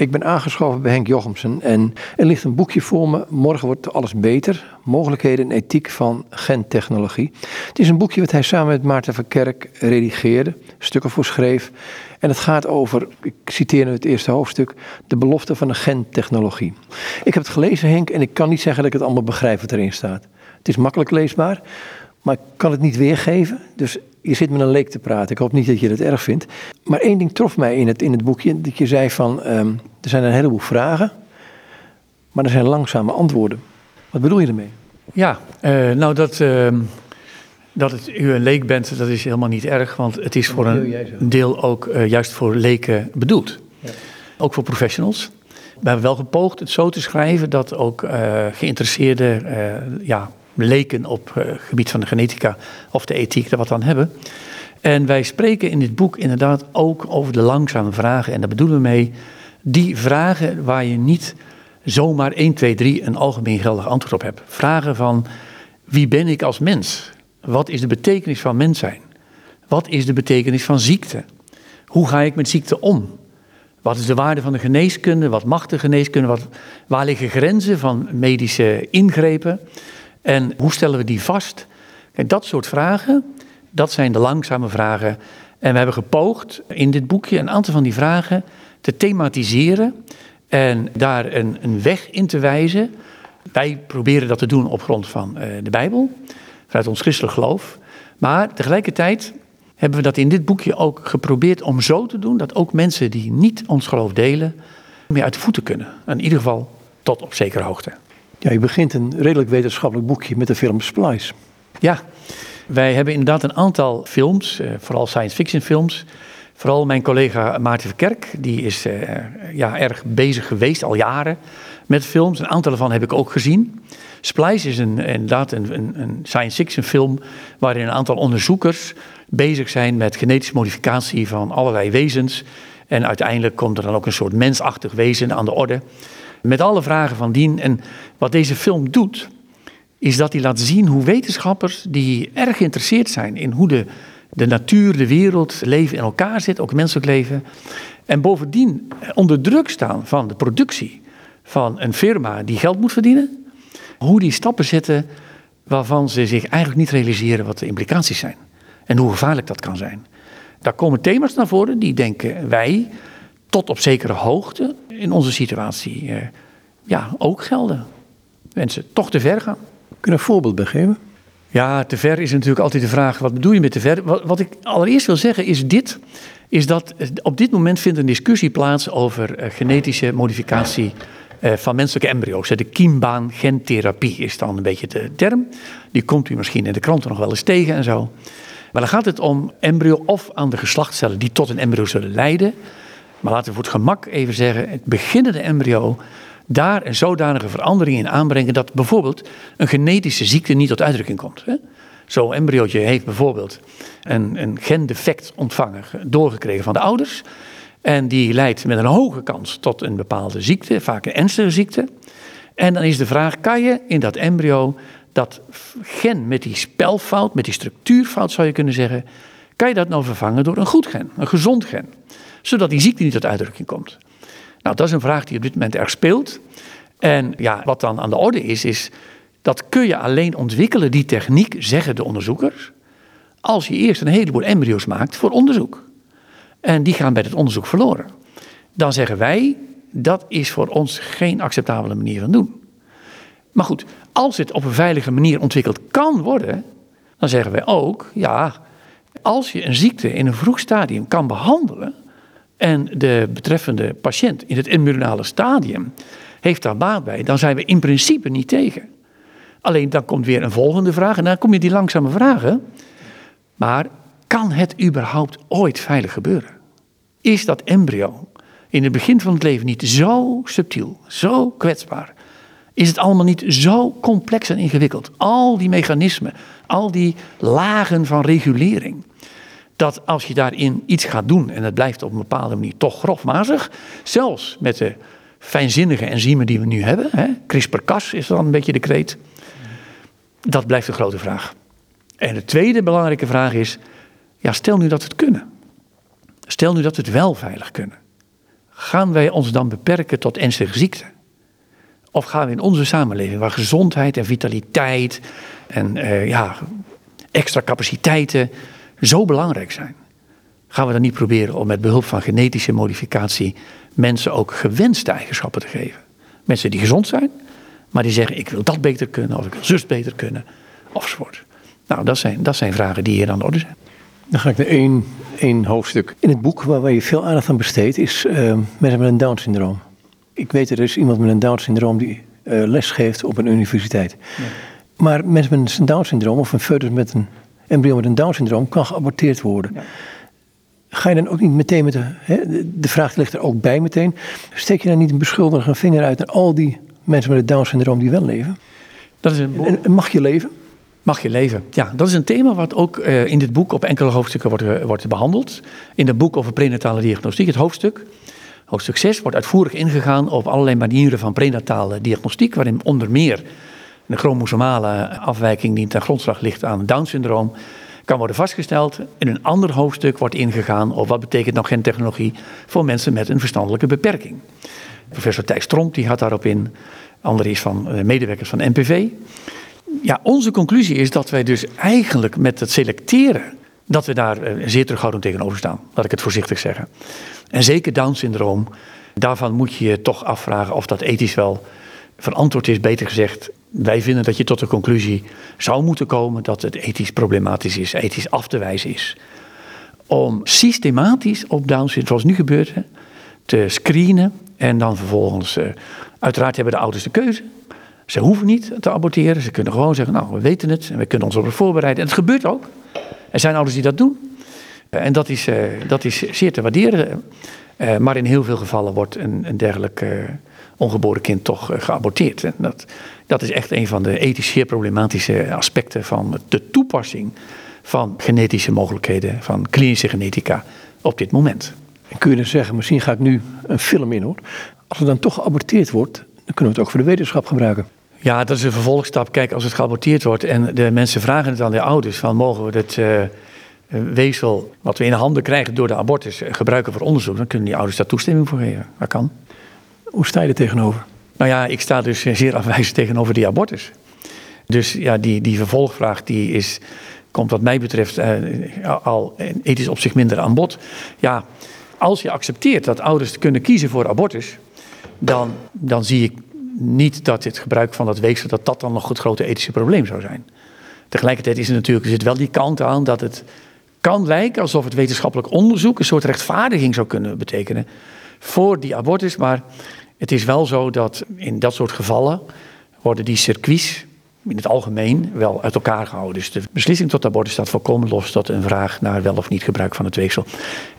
Ik ben aangeschoven bij Henk Jochemsen en er ligt een boekje voor me. Morgen wordt alles beter. Mogelijkheden en ethiek van gentechnologie. Het is een boekje wat hij samen met Maarten van Kerk redigeerde, stukken voor schreef. En het gaat over, ik citeer nu het eerste hoofdstuk, de belofte van de gentechnologie. Ik heb het gelezen, Henk, en ik kan niet zeggen dat ik het allemaal begrijp wat erin staat. Het is makkelijk leesbaar, maar ik kan het niet weergeven. Dus je zit met een leek te praten. Ik hoop niet dat je dat erg vindt. Maar één ding trof mij in het, in het boekje. Dat je zei van, um, er zijn een heleboel vragen. Maar er zijn langzame antwoorden. Wat bedoel je ermee? Ja, uh, nou dat, uh, dat het, u een leek bent, dat is helemaal niet erg. Want het is voor een deel ook uh, juist voor leken bedoeld. Ja. Ook voor professionals. We hebben wel gepoogd het zo te schrijven dat ook uh, geïnteresseerde ja, leken op het uh, gebied van de genetica of de ethiek er wat aan hebben. En wij spreken in dit boek inderdaad ook over de langzame vragen. En daar bedoelen we mee die vragen waar je niet zomaar 1, 2, 3 een algemeen geldig antwoord op hebt. Vragen van wie ben ik als mens? Wat is de betekenis van mens zijn? Wat is de betekenis van ziekte? Hoe ga ik met ziekte om? Wat is de waarde van de geneeskunde? Wat mag de geneeskunde? Wat, waar liggen grenzen van medische ingrepen? En hoe stellen we die vast? Kijk, dat soort vragen, dat zijn de langzame vragen. En we hebben gepoogd in dit boekje een aantal van die vragen te thematiseren en daar een, een weg in te wijzen. Wij proberen dat te doen op grond van uh, de Bijbel, vanuit ons christelijk geloof. Maar tegelijkertijd hebben we dat in dit boekje ook geprobeerd om zo te doen dat ook mensen die niet ons geloof delen, meer uit de voeten kunnen. In ieder geval tot op zekere hoogte. Ja, je begint een redelijk wetenschappelijk boekje met de film Splice. Ja, wij hebben inderdaad een aantal films, eh, vooral science fiction films. Vooral mijn collega Maarten Verkerk, die is uh, ja, erg bezig geweest al jaren met films. Een aantal daarvan heb ik ook gezien. Splice is een, inderdaad een, een, een science fiction film waarin een aantal onderzoekers bezig zijn met genetische modificatie van allerlei wezens. En uiteindelijk komt er dan ook een soort mensachtig wezen aan de orde. Met alle vragen van dien. En wat deze film doet, is dat hij laat zien hoe wetenschappers die erg geïnteresseerd zijn in hoe de, de natuur, de wereld, leven in elkaar zit, ook menselijk leven. En bovendien onder druk staan van de productie van een firma die geld moet verdienen. Hoe die stappen zetten waarvan ze zich eigenlijk niet realiseren wat de implicaties zijn. En hoe gevaarlijk dat kan zijn. Daar komen thema's naar voren die denken wij tot op zekere hoogte in onze situatie eh, ja, ook gelden. Mensen toch te ver gaan. Kun je een voorbeeld bij geven? Ja, te ver is natuurlijk altijd de vraag, wat bedoel je met te ver? Wat, wat ik allereerst wil zeggen is dit, is dat op dit moment vindt een discussie plaats over uh, genetische modificatie uh, van menselijke embryo's. De kiembaan gentherapie is dan een beetje de term. Die komt u misschien in de kranten nog wel eens tegen en zo. Maar dan gaat het om embryo of aan de geslachtscellen die tot een embryo zullen leiden. Maar laten we voor het gemak even zeggen, het beginnende embryo, daar een zodanige verandering in aanbrengen dat bijvoorbeeld een genetische ziekte niet tot uitdrukking komt. Zo'n embryootje heeft bijvoorbeeld een, een gendefect ontvangen, doorgekregen van de ouders. En die leidt met een hoge kans tot een bepaalde ziekte, vaak een ernstige ziekte. En dan is de vraag, kan je in dat embryo dat gen met die spelfout, met die structuurfout zou je kunnen zeggen, kan je dat nou vervangen door een goed gen, een gezond gen? Zodat die ziekte niet tot uitdrukking komt. Nou, dat is een vraag die op dit moment erg speelt. En ja, wat dan aan de orde is, is dat kun je alleen ontwikkelen, die techniek, zeggen de onderzoekers, als je eerst een heleboel embryo's maakt voor onderzoek. En die gaan bij het onderzoek verloren. Dan zeggen wij, dat is voor ons geen acceptabele manier van doen. Maar goed, als het op een veilige manier ontwikkeld kan worden, dan zeggen wij ook, ja, als je een ziekte in een vroeg stadium kan behandelen, en de betreffende patiënt in het embryonale stadium heeft daar baat bij, dan zijn we in principe niet tegen. Alleen dan komt weer een volgende vraag en dan kom je die langzame vragen. Maar kan het überhaupt ooit veilig gebeuren? Is dat embryo in het begin van het leven niet zo subtiel, zo kwetsbaar? Is het allemaal niet zo complex en ingewikkeld? Al die mechanismen, al die lagen van regulering dat als je daarin iets gaat doen en het blijft op een bepaalde manier toch grofmazig, zelfs met de fijnzinnige enzymen die we nu hebben, CRISPR-Cas is dan een beetje de kreet, dat blijft een grote vraag. En de tweede belangrijke vraag is, ja, stel nu dat we het kunnen. Stel nu dat we het wel veilig kunnen. gaan wij ons dan beperken tot ernstige ziekte? Of gaan we in onze samenleving, waar gezondheid en vitaliteit en uh, ja, extra capaciteiten zo belangrijk zijn, gaan we dan niet proberen om met behulp van genetische modificatie mensen ook gewenste eigenschappen te geven? Mensen die gezond zijn, maar die zeggen: ik wil dat beter kunnen, of ik wil zus beter kunnen, ofzovoort. Nou, dat zijn, dat zijn vragen die hier aan de orde zijn. Dan ga ik naar één, één hoofdstuk. In het boek waar, je veel aandacht aan besteedt, is uh, mensen met een Down-syndroom. Ik weet er is iemand met een Down-syndroom die uh, les geeft op een universiteit. Ja. Maar mensen met een Down-syndroom of een foetus met een embryo met een Down-syndroom kan geaborteerd worden. Ja. Ga je dan ook niet meteen met de, hè, de vraag ligt er ook bij meteen, steek je dan niet een beschuldigende vinger uit naar al die mensen met het Down-syndroom die wel leven? Dat is een... en mag je leven? Mag je leven? Ja, dat is een thema wat ook uh, in dit boek op enkele hoofdstukken wordt, uh, wordt behandeld. In het boek over prenatale diagnostiek, het hoofdstuk. Hoofdstuk 6 wordt uitvoerig ingegaan op allerlei manieren van prenatale diagnostiek, waarin onder meer een chromosomale afwijking die ten grondslag ligt aan Down-syndroom kan worden vastgesteld. In een ander hoofdstuk wordt ingegaan op wat betekent nou gentechnologie voor mensen met een verstandelijke beperking. Professor Thijs Tromp die gaat daarop in. Ander is van uh, medewerkers van NPV ja, onze conclusie is dat wij dus eigenlijk met het selecteren, dat we daar eh, zeer terughoudend tegenover staan. Laat ik het voorzichtig zeggen. En zeker Down-syndroom, daarvan moet je je toch afvragen of dat ethisch wel verantwoord is. Beter gezegd, wij vinden dat je tot de conclusie zou moeten komen dat het ethisch problematisch is, ethisch af te wijzen is. Om systematisch op Down-syndroom, zoals nu gebeurt, te screenen en dan vervolgens, uh, uiteraard hebben de ouders de keuze. Ze hoeven niet te aborteren. Ze kunnen gewoon zeggen, nou, we weten het en we kunnen ons erop voorbereiden. En het gebeurt ook. Er zijn ouders die dat doen. Eh, en dat is, uh, dat is zeer te waarderen. Uh, maar in heel veel gevallen wordt een, een dergelijk ongeboren kind toch geaborteerd. En dat, dat is echt een van de ethisch zeer problematische aspecten van de toepassing van genetische mogelijkheden, van klinische genetica op dit moment. En kun je dan zeggen, misschien ga ik nu een film in hoor. Als er dan toch geaborteerd wordt, dan kunnen we het ook voor de wetenschap gebruiken. Ja, dat is een vervolgstap. Kijk, als het geaborteerd wordt en de mensen vragen het aan de ouders: van mogen we het uh, weefsel wat we in de handen krijgen door de abortus eh, gebruiken voor onderzoek, dan kunnen die ouders daar toestemming voor geven. Dat kan. Hoe sta je er tegenover? Nou ja, ik sta dus zeer afwijzend tegenover die abortus. Dus ja, die, die vervolgvraag die is, komt wat mij betreft uh, al ethisch op zich minder aan bod. Ja, als je accepteert dat ouders kunnen kiezen voor abortus, dan, dan zie ik niet dat het gebruik van dat weefsel, dat dat dan nog het grote ethische probleem zou zijn. Tegelijkertijd is er natuurlijk, er zit wel die kant aan dat het kan lijken alsof het wetenschappelijk onderzoek een soort rechtvaardiging zou kunnen betekenen voor die abortus. Maar het is wel zo dat in dat soort gevallen worden die circuits in het algemeen wel uit elkaar gehouden. Dus de beslissing tot abortus staat volkomen los tot een vraag naar wel of niet gebruik van het weefsel.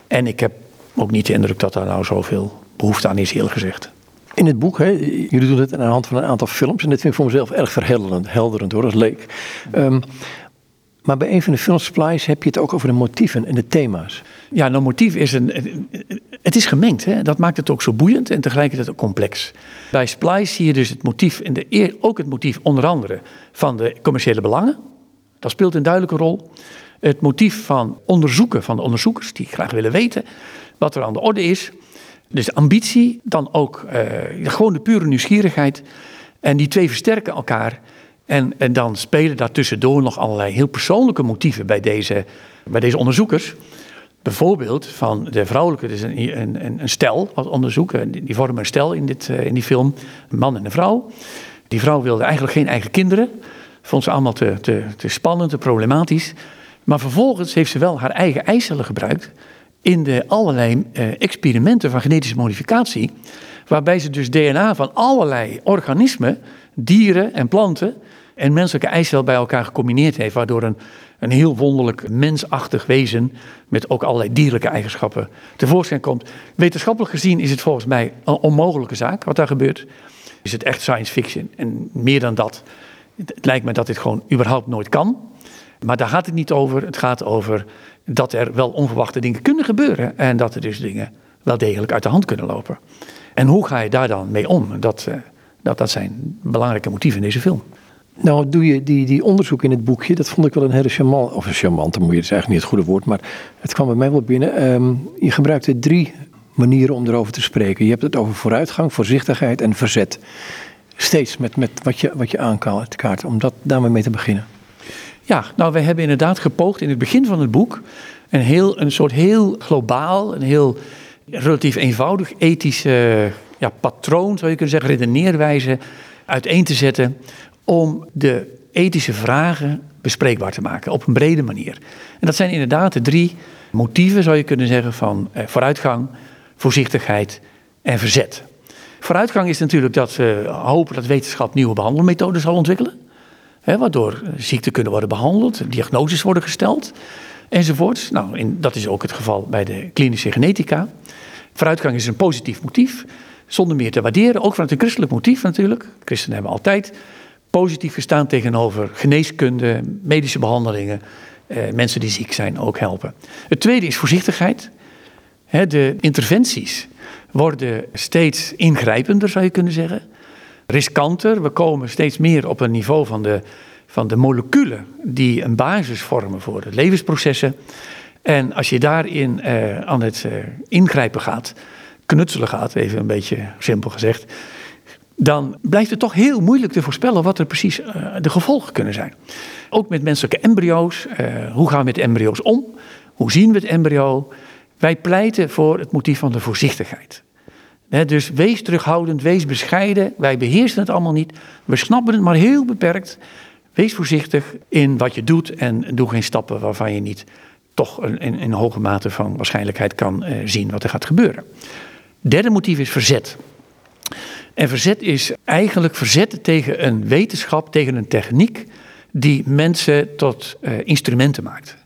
En ik heb ook niet de indruk dat daar nou zoveel behoefte aan is, eerlijk gezegd. In het boek, hè, jullie doen het aan de hand van een aantal films. En dit vind ik voor mezelf erg verhelderend, helderend hoor, als leek. Um, maar bij een van de filmsplies heb je het ook over de motieven en de thema's. Ja, nou motief is een... Het is gemengd, hè? dat maakt het ook zo boeiend en tegelijkertijd ook complex. Bij Splice zie je dus het motief, en de, ook het motief onder andere van de commerciële belangen. Dat speelt een duidelijke rol. Het motief van onderzoeken van de onderzoekers die graag willen weten wat er aan de orde is. Dus ambitie, dan ook uh, gewoon de pure nieuwsgierigheid. En die twee versterken elkaar. En, en dan spelen daartussendoor nog allerlei heel persoonlijke motieven bij deze, bij deze onderzoekers. Bijvoorbeeld van de vrouwelijke, dus een, een, een stel als onderzoek, die vormen een stel in, dit, uh, in die film, een man en een vrouw. Die vrouw wilde eigenlijk geen eigen kinderen, vond ze allemaal te, te, te spannend, te problematisch. Maar vervolgens heeft ze wel haar eigen eicellen gebruikt in de allerlei uh, experimenten van genetische modificatie, waarbij ze dus DNA van allerlei organismen, dieren en planten en menselijke eicel bij elkaar gecombineerd heeft, waardoor een, een heel wonderlijk mensachtig wezen met ook allerlei dierlijke eigenschappen tevoorschijn komt. Wetenschappelijk gezien is het volgens mij een onmogelijke zaak wat daar gebeurt. Is het echt science fiction en meer dan dat. Het lijkt me dat dit gewoon überhaupt nooit kan. Maar daar gaat het niet over. Het gaat over dat er wel onverwachte dingen kunnen gebeuren. En dat er dus dingen wel degelijk uit de hand kunnen lopen. En hoe ga je daar dan mee om? Dat, dat, dat zijn belangrijke motieven in deze film. Nou, doe je die, die onderzoek in het boekje, dat vond ik wel een hele charmant, of een charmante moet je, dat is eigenlijk niet het goede woord, maar het kwam bij mij wel binnen. Um, je gebruikte drie manieren om erover te spreken. Je hebt het over vooruitgang, voorzichtigheid en verzet. Steeds met, met wat, je, wat je aankaart, om dat daarmee mee te beginnen. Ja, nou, wij hebben inderdaad gepoogd in het begin van het boek een, heel, een soort heel globaal, een heel relatief eenvoudig ethisch ja, patroon, zou je kunnen zeggen, redeneerwijze uiteen te zetten om de ethische vragen bespreekbaar te maken op een brede manier. En dat zijn inderdaad de drie motieven, zou je kunnen zeggen, van eh, vooruitgang, voorzichtigheid en verzet. Vooruitgang is natuurlijk dat we hopen dat wetenschap nieuwe behandelmethoden zal ontwikkelen. Hè, waardoor ziekten kunnen worden behandeld, diagnoses worden gesteld enzovoorts. Nou, dat is ook het geval bij de klinische genetica. Vooruitgang is een positief motief, zonder meer te waarderen. Ook vanuit een christelijk motief natuurlijk. Christenen hebben altijd positief gestaan tegenover geneeskunde, medische behandelingen, eh, mensen die ziek zijn ook helpen. Het tweede is voorzichtigheid. de interventies worden steeds ingrijpender, zou je kunnen zeggen. Riskanter. We komen steeds meer op een niveau van de, van de moleculen die een basis vormen voor de levensprocessen. En als je daarin eh, aan het eh, ingrijpen gaat, knutselen gaat, even een beetje simpel gezegd, dan blijft het toch heel moeilijk te voorspellen wat er precies uh, de gevolgen kunnen zijn. Ook met menselijke embryo's. Uh, hoe gaan we met embryo's om? Hoe zien we het embryo? Wij pleiten voor het motief van de voorzichtigheid. dus wees terughoudend, wees bescheiden. Wij beheersen het allemaal niet. We snappen het maar heel beperkt. Wees voorzichtig in wat je doet en doe geen stappen waarvan je niet toch in, in, hoge mate van waarschijnlijkheid kan uh, zien wat er gaat gebeuren. Derde motief is verzet. En verzet is eigenlijk verzet tegen een wetenschap, tegen een techniek die mensen tot uh, instrumenten maakt.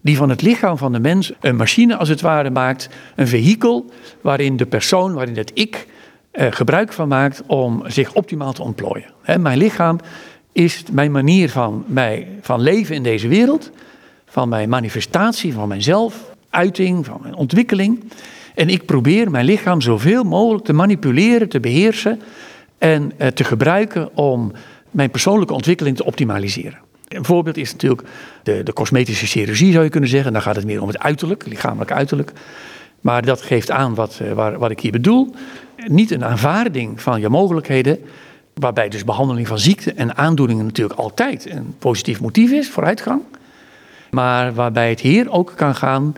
Die van het lichaam van de mens een machine als het ware maakt, een vehikel waarin de persoon, waarin het ik uh, gebruik van maakt om zich optimaal te ontplooien. Mijn lichaam is mijn manier van, mij, van leven in deze wereld, van mijn manifestatie, van mijzelf, uiting, van mijn ontwikkeling. En ik probeer mijn lichaam zoveel mogelijk te manipuleren, te beheersen en eh, te gebruiken om mijn persoonlijke ontwikkeling te optimaliseren. Een voorbeeld is natuurlijk de, de cosmetische chirurgie, zou je kunnen zeggen. Dan gaat het meer om het uiterlijk, lichamelijk uiterlijk. Maar dat geeft aan wat, eh, waar, wat ik hier bedoel. Niet een aanvaarding van je mogelijkheden, waarbij dus behandeling van ziekte en aandoeningen natuurlijk altijd een positief motief is, vooruitgang. Maar waarbij het hier ook kan gaan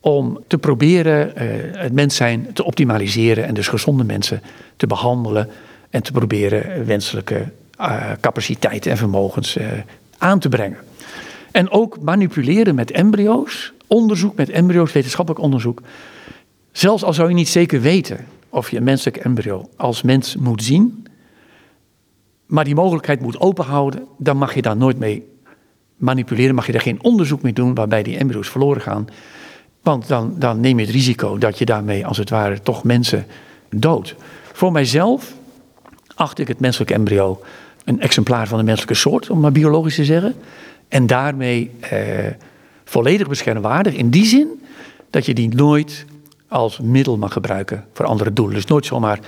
om te proberen uh, het mens zijn te optimaliseren en dus gezonde mensen te behandelen en te proberen wenselijke uh, capaciteiten en vermogens uh, aan te brengen. En ook manipuleren met embryo's, onderzoek met embryo's, wetenschappelijk onderzoek. Zelfs al zou je niet zeker weten of je een menselijk embryo als mens moet zien, maar die mogelijkheid moet openhouden, dan mag je daar nooit mee manipuleren, mag je er geen onderzoek mee doen waarbij die embryo's verloren gaan. Want dan, dan neem je het risico dat je daarmee als het ware toch mensen doodt. Voor mijzelf acht ik het menselijk embryo een exemplaar van de menselijke soort, om maar biologisch te zeggen. En daarmee eh, volledig beschermwaardig in die zin dat je die nooit als middel mag gebruiken voor andere doelen. Dus nooit zomaar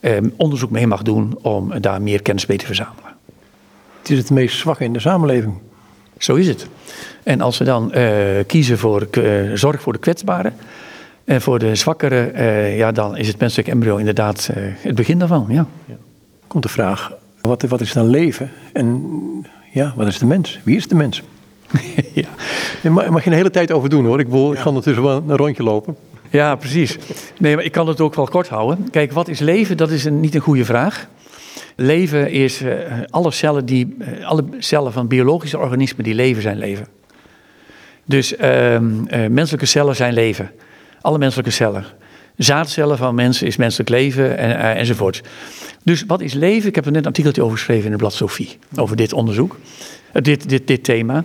eh, onderzoek mee mag doen om daar meer kennis mee te verzamelen. Het is het meest zwakke in de samenleving. Zo is het. En als we dan uh, kiezen voor uh, zorg voor de kwetsbaren en voor de zwakkeren, uh, ja, dan is het menselijk embryo inderdaad het begin daarvan. Ja. ja. Komt de vraag, wat, wat is dan leven en ja, wat is de mens? Wie is de mens? ja. Daar mag je een hele tijd over doen hoor. Ik, wil, ik ga ondertussen wel een rondje lopen. Ja, precies. Nee, maar ik kan het ook wel kort houden. Kijk, wat is leven? Dat is een, niet een goede vraag. Leven is uh, alle, cellen die, uh, alle cellen van biologische organismen die leven zijn leven. Dus uh, menselijke cellen zijn leven. Alle menselijke cellen. Zaadcellen van mensen is menselijk leven en, enzovoort. Dus wat is leven? Ik heb er net een artikeltje over geschreven in het blad Sophie. Over dit onderzoek. dit, dit, dit thema.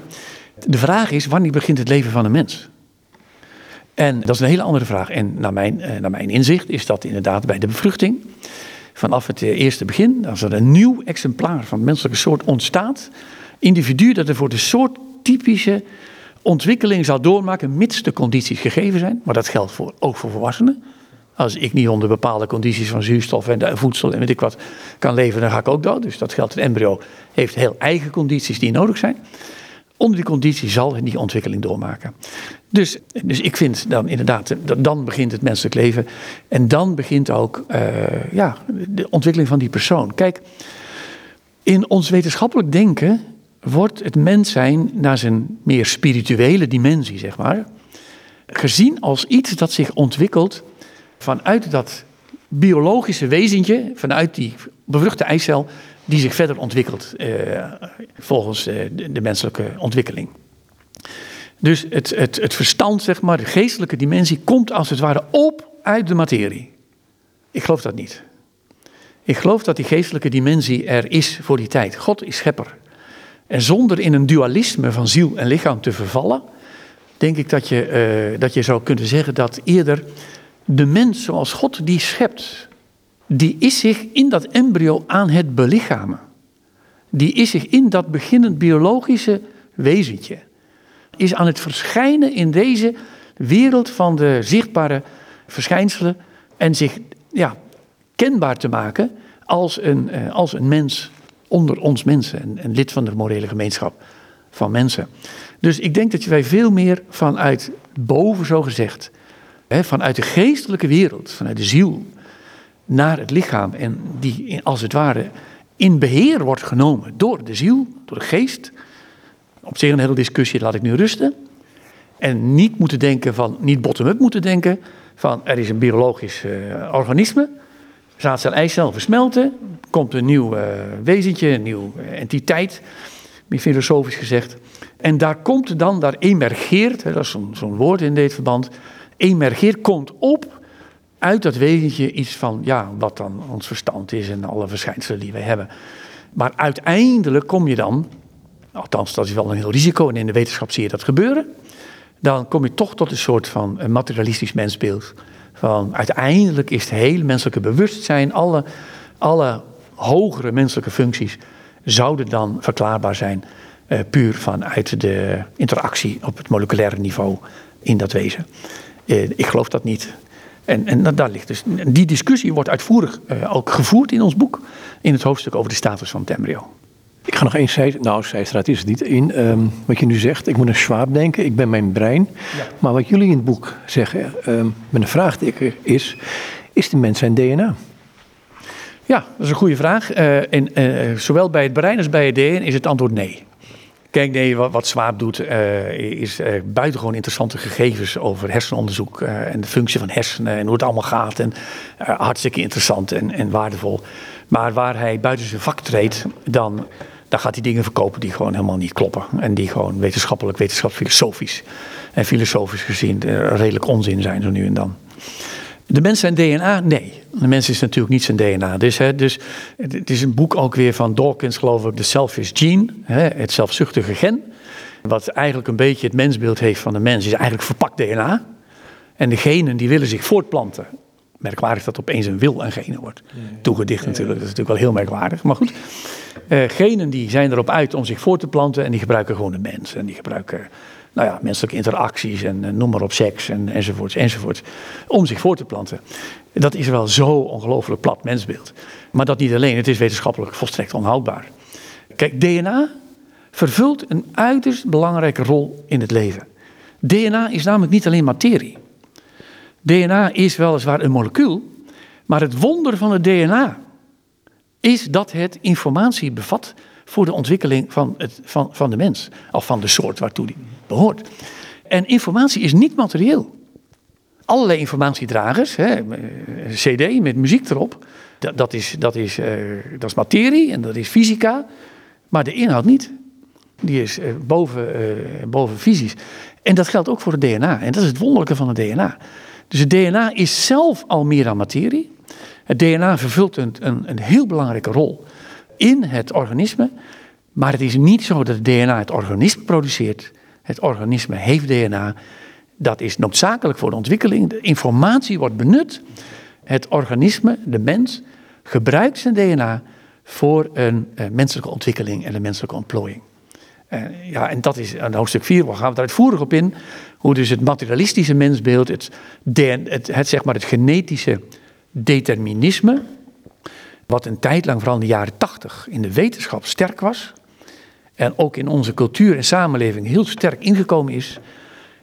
De vraag is, wanneer begint het leven van een mens? En dat is een hele andere vraag. En naar mijn, naar mijn inzicht is dat inderdaad bij de bevruchting vanaf het eh, eerste begin, als er een nieuw exemplaar van menselijke soort ontstaat, individu dat er voor de soort typische ontwikkeling zal doormaken, mits de condities gegeven zijn. Maar dat geldt voor, ook voor volwassenen. Als ik niet onder bepaalde condities van zuurstof en voedsel en weet ik wat kan leven, dan ga ik ook dood. Dus dat geldt. Het embryo heeft heel eigen condities die nodig zijn. Onder die conditie zal het die ontwikkeling doormaken. Dus, dus ik vind dan inderdaad, dan begint het menselijk leven. En dan begint ook uh, ja, de ontwikkeling van die persoon. Kijk, in ons wetenschappelijk denken wordt het mens zijn naar zijn meer spirituele dimensie, zeg maar, gezien als iets dat zich ontwikkelt vanuit dat biologische wezentje, vanuit die bevruchte eicel, die zich verder ontwikkelt eh, volgens eh, de, de, menselijke ontwikkeling. Dus het, het, het verstand, zeg maar, de geestelijke dimensie, komt als het ware op uit de materie. Ik geloof dat niet. Ik geloof dat die geestelijke dimensie er is voor die tijd. God is schepper. En zonder in een dualisme van ziel en lichaam te vervallen, denk ik dat je, uh, dat je zou kunnen zeggen dat eerder de mens zoals God die schept, die is zich in dat embryo aan het belichamen. Die is zich in dat beginnend biologische wezentje. Is aan het verschijnen in deze wereld van de zichtbare verschijnselen en zich ja, kenbaar te maken als een, eh, als een mens onder ons mensen en, en lid van de morele gemeenschap van mensen. Dus ik denk dat wij veel meer vanuit boven, zo gezegd, vanuit de geestelijke wereld, vanuit de ziel, naar het lichaam en die als het ware in beheer wordt genomen door de ziel, door de geest. Op zich een hele discussie, laat ik nu rusten. En niet moeten denken van, niet bottom-up moeten denken van er is een biologisch uh, organisme. Zaadcel, eicel versmelten, komt een nieuw uh, wezentje, een nieuwe entiteit, meer filosofisch gezegd. En daar komt dan, daar emergeert, hè, dat is zo'n zo woord in dit verband, emergeert, komt op uit dat wezentje iets van, ja, wat dan ons verstand is en alle verschijnselen die wij hebben. Maar uiteindelijk kom je dan, althans dat is wel een heel risico en in de wetenschap zie je dat gebeuren, dan kom je toch tot een soort van een materialistisch mensbeeld. Van uiteindelijk is het hele menselijke bewustzijn, alle, alle hogere menselijke functies, zouden dan verklaarbaar zijn uh, puur vanuit de interactie op het moleculaire niveau in dat wezen. Uh, ik geloof dat niet. En, en daar ligt dus. Die discussie wordt uitvoerig uh, ook gevoerd in ons boek, in het hoofdstuk over de status van het embryo. Ik ga nog één zij, nou, zijstraat is het niet. In um, wat je nu zegt, ik moet aan Schwab denken, ik ben mijn brein. Ja. Maar wat jullie in het boek zeggen, um, met een vraagteken is: is de mens zijn DNA? Ja, dat is een goede vraag. Uh, en, uh, zowel bij het brein als bij het DNA is het antwoord nee. Kijk, nee, wat, wat Swaap doet, uh, is uh, buitengewoon interessante gegevens over hersenonderzoek uh, en de functie van hersenen en hoe het allemaal gaat. En hartstikke interessant en, en, waardevol. Maar waar hij buiten zijn vak treedt, dan, dan gaat hij dingen verkopen die gewoon helemaal niet kloppen. En die gewoon wetenschappelijk, wetenschapsfilosofisch en filosofisch gezien redelijk onzin zijn, zo nu en dan. De mens zijn DNA? Nee. De mens is natuurlijk niet zijn DNA. Dus, hè, dus het is een boek ook weer van Dawkins, geloof ik, The Selfish Gene, hè, het zelfzuchtige gen. Wat eigenlijk een beetje het mensbeeld heeft van de mens, is eigenlijk verpakt DNA. En de genen die willen zich voortplanten. Merkwaardig dat opeens een wil aan genen wordt toegedicht natuurlijk. Dat is natuurlijk wel heel merkwaardig. Maar goed, uh, genen die zijn erop uit om zich voor te planten en die gebruiken gewoon de mens. En die gebruiken nou ja, menselijke interacties en, noem maar op seks en, enzovoorts, enzovoorts, om zich voor te planten. Dat is wel zo ongelooflijk plat mensbeeld. Maar dat niet alleen, het is wetenschappelijk volstrekt onhoudbaar. Kijk, DNA vervult een uiterst belangrijke rol in het leven. DNA is namelijk niet alleen materie. DNA is weliswaar een molecuul, maar het wonder van het DNA is dat het informatie bevat voor de ontwikkeling van, het, van, van de mens, of van de soort waartoe die behoort. En informatie is niet materieel. Allerlei informatiedragers, hè, CD met muziek erop, dat, is, dat, is, uh, dat is materie en dat is fysica, maar de inhoud niet. Die is uh, boven, boven fysisch. En dat geldt ook voor het DNA. En dat is het wonderlijke van het DNA. Dus het DNA is zelf al meer dan materie. Het DNA vervult een, een, een heel belangrijke rol in het organisme. Maar het is niet zo dat het DNA het organisme produceert. Het organisme heeft DNA. Dat is noodzakelijk voor de ontwikkeling. De informatie wordt benut. Het organisme, de mens, gebruikt zijn DNA voor een uh, menselijke ontwikkeling en een menselijke ontplooiing. Uh, ja, en dat is aan hoofdstuk 4, waar gaan we daar uitvoerig op in. Hoe dus het materialistische mensbeeld, het, het, zeg maar het genetische determinisme, wat een tijd lang, vooral in de jaren 80, in de wetenschap sterk was. En ook in onze cultuur en samenleving heel sterk ingekomen is.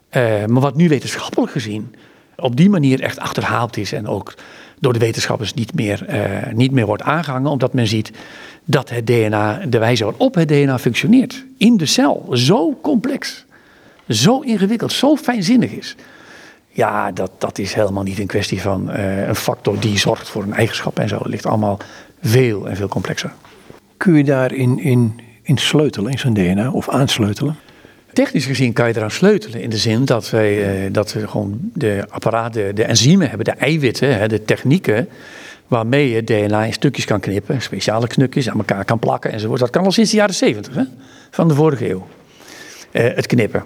Eh, maar wat nu wetenschappelijk gezien op die manier echt achterhaald is. En ook door de wetenschappers niet meer, eh, niet meer wordt aangehangen. Omdat men ziet dat het DNA, de wijze waarop het DNA functioneert. In de cel zo complex, zo ingewikkeld, zo fijnzinnig is. Ja, dat, dat is helemaal niet een kwestie van eh, een factor die zorgt voor een eigenschap en zo. Het ligt allemaal veel en veel complexer. Kun je daarin in, in sleutelen, in zijn DNA, of aansleutelen? Technisch gezien kan je eraan sleutelen in de zin dat, wij, uh, dat we gewoon de apparaten, de enzymen hebben, de eiwitten, de technieken waarmee je DNA in stukjes kan knippen, speciale knukjes aan elkaar kan plakken enzovoort. Dat kan al sinds de jaren 70 van de vorige eeuw. Uh, het knippen.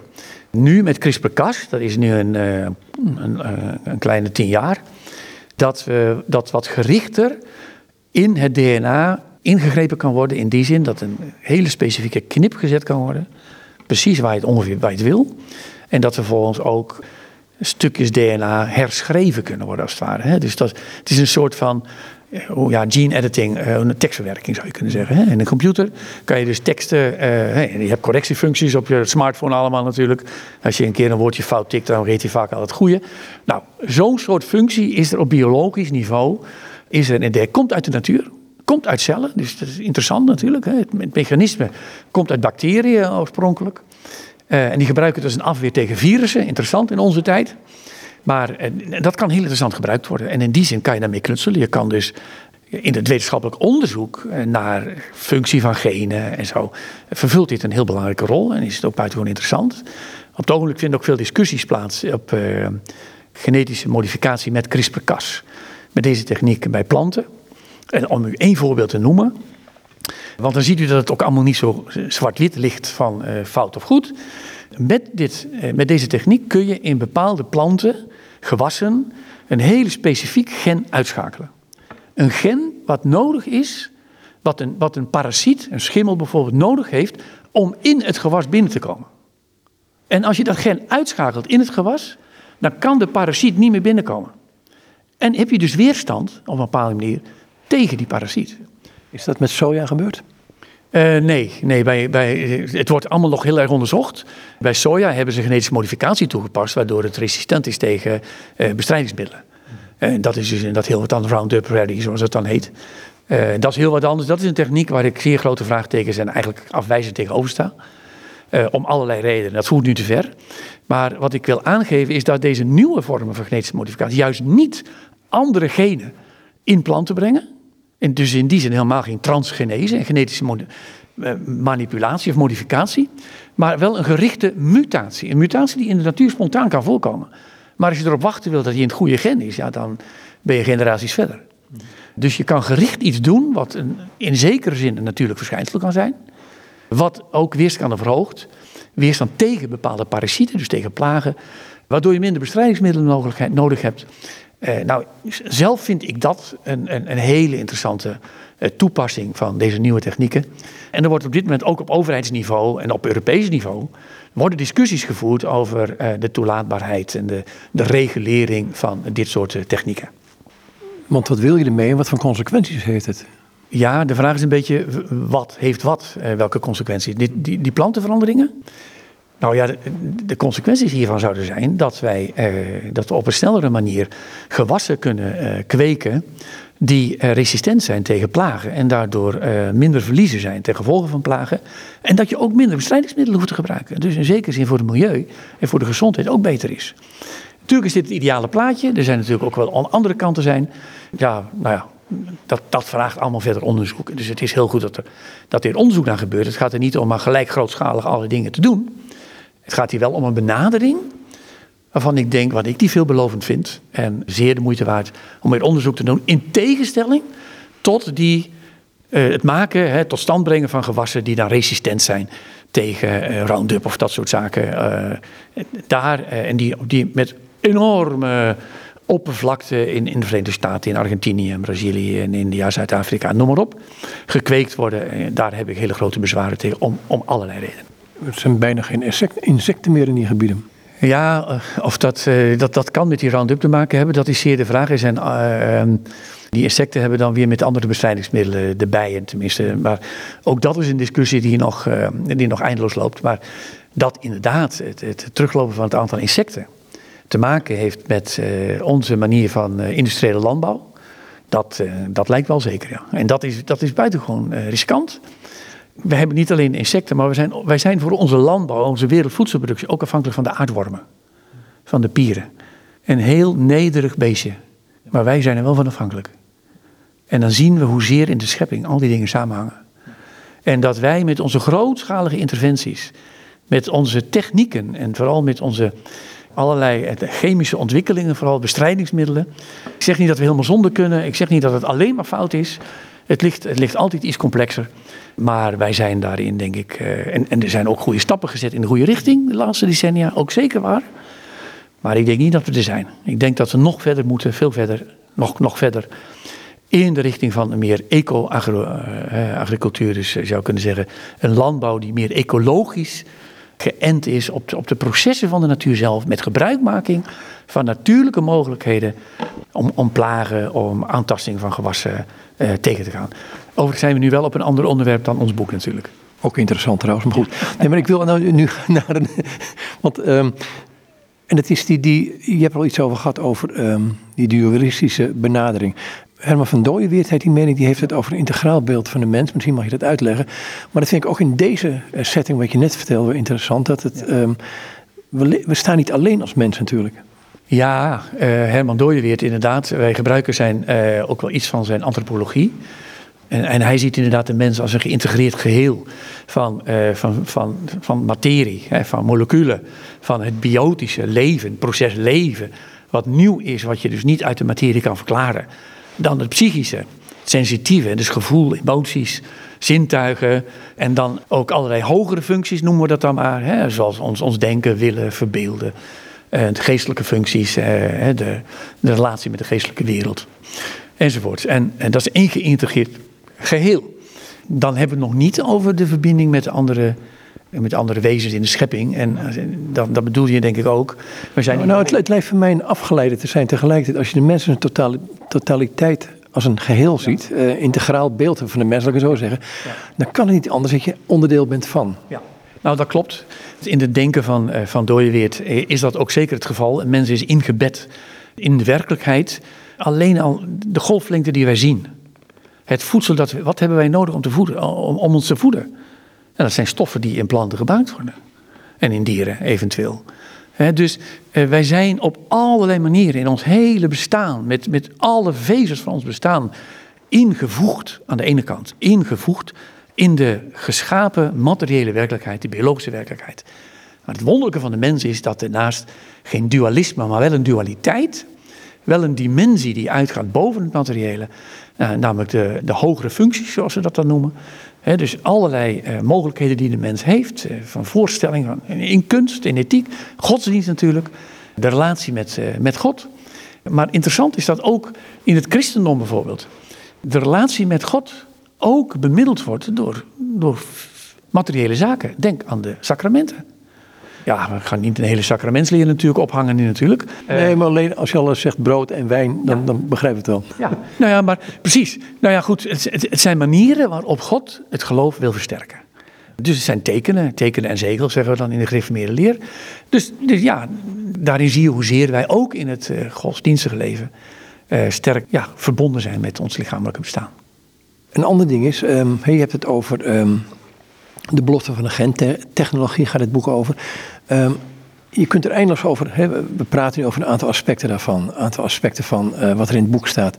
Nu met CRISPR-Cas, dat is nu een, uh, een, een, kleine tien jaar, dat, we, dat wat gerichter in het DNA ingegrepen kan worden. In die zin dat een hele specifieke knip gezet kan worden. Precies waar je het ongeveer je het wil. En dat vervolgens ook stukjes DNA herschreven kunnen worden, als het ware. Dus dat, het is een soort van oh ja, gene editing, eh, een tekstverwerking zou je kunnen zeggen. In een computer kan je dus teksten, uh, je hebt correctiefuncties op je smartphone allemaal natuurlijk. Als je een keer een woordje fout tikt, dan reed je vaak al het goede. Nou, zo'n soort functie is er op biologisch niveau, is er, en komt uit de natuur. Komt uit cellen, dus dat is interessant natuurlijk. Hè. Het mechanisme komt uit bacteriën oorspronkelijk. En die gebruiken het als een afweer tegen virussen. Interessant in onze tijd. Maar uh, dat kan heel interessant gebruikt worden. En in die zin kan je daarmee knutselen. Je kan dus in het wetenschappelijk onderzoek uh, naar functie van genen en zo. vervult dit een heel belangrijke rol en is het ook buitengewoon interessant. Op het ogenblik vinden ook veel discussies plaats op genetische modificatie met CRISPR-Cas. Met deze techniek bij planten. En om u één voorbeeld te noemen. Want dan ziet u dat het ook allemaal niet zo zwart-wit ligt van fout of goed. Met, dit, met deze techniek kun je in bepaalde planten, gewassen, een hele specifiek gen uitschakelen. Een gen wat nodig is, wat een, wat een parasiet, een schimmel bijvoorbeeld, nodig heeft om in het gewas binnen te komen. En als je dat gen uitschakelt in het gewas, dan kan de parasiet niet meer binnenkomen. En heb je dus weerstand, op een bepaalde manier, tegen die parasiet. Is dat met soja gebeurd? Uh, nee, nee bij, bij, het wordt allemaal nog heel erg onderzocht. Bij soja hebben ze genetische modificatie toegepast, waardoor het resistent is tegen uh, bestrijdingsmiddelen. Uh, dat is dus dat heel wat dan Roundup Ready, zoals het dan heet. dat is heel wat anders. Dat is een techniek waar ik zeer grote vraagtekens en eigenlijk afwijzend tegenover sta. om allerlei redenen. Dat voert nu te ver. Maar wat ik wil aangeven is dat deze nieuwe vormen van genetische modificatie juist niet andere genen in planten brengen. En dus in die zin helemaal geen transgenese en genetische eh, manipulatie of modificatie. Maar wel een gerichte mutatie. Een mutatie die in de natuur spontaan kan voorkomen. Maar als je erop wachten wil dat hij in het goede gen is, ja, dan ben je generaties verder. Dus je kan gericht iets doen wat in zekere zin een natuurlijk verschijnsel kan zijn. Wat ook weerstand verhoogt. Weerstand tegen bepaalde parasieten, dus tegen plagen. Waardoor je minder bestrijdingsmiddelen nodig hebt. Uh, nou, zelf vind ik dat een, een, een hele interessante uh, toepassing van deze nieuwe technieken. En er wordt op dit moment ook op overheidsniveau en op Europees niveau worden discussies gevoerd over uh, de toelaatbaarheid en de, de regulering van dit soort technieken. Want wat wil je ermee en wat voor consequenties heeft het? Ja, de vraag is een beetje wat heeft wat, welke consequenties. Die, die, die plantenveranderingen, nou ja, de, consequenties hiervan zouden zijn dat wij eh, dat we op een snellere manier gewassen kunnen eh, kweken die eh, resistent zijn tegen plagen en daardoor eh, minder verliezen zijn ten gevolge van plagen. En dat je ook minder bestrijdingsmiddelen hoeft te gebruiken. Dus in zekere zin voor het milieu en voor de gezondheid ook beter is. Natuurlijk is dit het ideale plaatje. Er zijn natuurlijk ook wel andere kanten zijn. Ja, nou ja, dat, dat, vraagt allemaal verder onderzoek. Dus het is heel goed dat er, dat er onderzoek naar gebeurt. Het gaat er niet om maar gelijk grootschalig alle dingen te doen. Het gaat hier wel om een benadering waarvan ik denk, wat ik die veelbelovend vind en zeer de moeite waard om meer onderzoek te doen, in tegenstelling tot die, uh, het maken, hè, tot stand brengen van gewassen die dan resistent zijn tegen uh, Roundup of dat soort zaken. Uh, daar, en die, die met enorme oppervlakte in, in de Verenigde Staten, in Argentinië, in Brazilië, in India, Zuid-Afrika, noem maar op, gekweekt worden. Daar heb ik hele grote bezwaren tegen, om, om allerlei redenen. Er zijn bijna geen insecten meer in die gebieden. Ja, eh, of dat, uh, dat, dat kan met die Roundup te maken hebben, dat is zeer de vraag. Er zijn uh, Die insecten hebben dan weer met andere bestrijdingsmiddelen de bijen tenminste. Maar ook dat is een discussie die nog, die nog eindeloos loopt. Maar dat inderdaad, het, teruglopen van het aantal insecten, te maken heeft met onze manier van industriële landbouw. Dat, dat lijkt wel zeker, ja. En dat is, dat is buitengewoon riskant. We hebben niet alleen insecten, maar we zijn, wij zijn voor onze landbouw, onze wereldvoedselproductie ook afhankelijk van de aardwormen. Van de pieren. Een heel nederig beestje. Maar wij zijn er wel van afhankelijk. En dan zien we hoezeer in de schepping al die dingen samenhangen. En dat wij met onze grootschalige interventies, met onze technieken en vooral met onze allerlei eh, chemische ontwikkelingen, vooral bestrijdingsmiddelen. Ik zeg niet dat we helemaal zonder kunnen, ik zeg niet dat het alleen maar fout is. Het ligt, het ligt altijd iets complexer. Maar wij zijn daarin, denk ik. Uh, en, en er zijn ook goede stappen gezet in de goede richting de laatste decennia, ook zeker waar. Maar ik denk niet dat we er zijn. Ik denk dat we nog verder moeten, veel verder, nog, nog verder. In de richting van een meer eco-agricultuur, eh, dus je zou kunnen zeggen een landbouw die meer ecologisch geënt is op de, op de processen van de natuur zelf, met gebruikmaking van natuurlijke mogelijkheden om, om plagen, om aantasting van gewassen uh, tegen te gaan. Overigens zijn we nu wel op een ander onderwerp dan ons boek natuurlijk. Ook interessant trouwens, maar goed. Nee, maar ik wil nou nu naar een. Want um, en het is die, die, je hebt er al iets over gehad, over um, die dualistische benadering. Herman van Dooyenweert heeft die mening, die heeft het over een integraal beeld van de mens. Misschien mag je dat uitleggen. Maar dat vind ik ook in deze eh, setting, wat je net vertelde, interessant. Dat het, um, we, we, staan niet alleen als mens natuurlijk. Ja, uh, Herman Dooyenweert inderdaad. Wij gebruiken zijn, uh, ook wel iets van zijn antropologie. En, en, hij ziet inderdaad de mens als een geïntegreerd geheel van, uh, van, van, van materie, hè, van moleculen, van het biotische leven, het proces leven, wat nieuw is, wat je dus niet uit de materie kan verklaren. Dan het psychische, sensitieve, dus gevoel, emoties, zintuigen en dan ook allerlei hogere functies noemen we dat dan maar, hè, zoals ons, ons denken, willen, verbeelden, uh, de geestelijke functies, uh, de, de relatie met de geestelijke wereld enzovoorts. En, en dat is één geïntegreerd geheel. Dan hebben we het nog niet over de verbinding met andere, met andere wezens in de schepping. En eh, dat, dat bedoel je denk ik ook. We zijn nou, het, het lijkt voor mij een afgeleide te zijn tegelijkertijd. Als je de mensen in totale, totaliteit als een geheel ziet, uh, integraal beeld van de mens, laat ik zo zeggen, ja. dan kan het niet anders dat je onderdeel bent van. Ja. Nou, dat klopt. In het denken van, uh, van Dooyeweert is dat ook zeker het geval. Een mens is ingebed in de werkelijkheid. Alleen al de golflengte die wij zien. Het voedsel, dat, wat hebben wij nodig om, te voeden, om, om ons te voeden? En dat zijn stoffen die in planten gebruikt worden. En in dieren eventueel. dus eh, wij zijn op allerlei manieren in ons hele bestaan, met, met alle vezels van ons bestaan, ingevoegd aan de ene kant. Ingevoegd in de geschapen materiële werkelijkheid, de biologische werkelijkheid. Maar het wonderlijke van de mens is dat er naast geen dualisme, maar wel een dualiteit, wel een dimensie die uitgaat boven het materiële, namelijk de, de hogere functies, zoals ze dat dan noemen. Dus allerlei uh, mogelijkheden die de mens heeft, uh, van voorstellingen in kunst, in ethiek, godsdienst natuurlijk, de relatie met, met God. Maar interessant is dat ook in het christendom bijvoorbeeld, de relatie met God ook bemiddeld wordt door, door materiële zaken. Denk aan de sacramenten. Ja, we gaan niet een hele sacramentsleer natuurlijk ophangen nu natuurlijk. Nee, eh, maar alleen als je al zegt brood en wijn, dan, ja. dan begrijp ik het wel. Ja, nou ja, maar precies. Nou ja, goed, het, het, het zijn manieren waarop God het geloof wil versterken. Dus het zijn tekenen, tekenen en zegels, zeggen we dan in de gereformeerde leer. Dus, dus ja, daarin zie je hoezeer wij ook in het uh, godsdienstige leven uh, sterk ja, verbonden zijn met ons lichamelijke bestaan. Een ander ding is, um, je hebt het over um, de belofte van de gentechnologie, gaat het boek over. Um, je kunt er eindeloos over, hè, we praten nu over een aantal aspecten daarvan, een aantal aspecten van uh, wat er in het boek staat.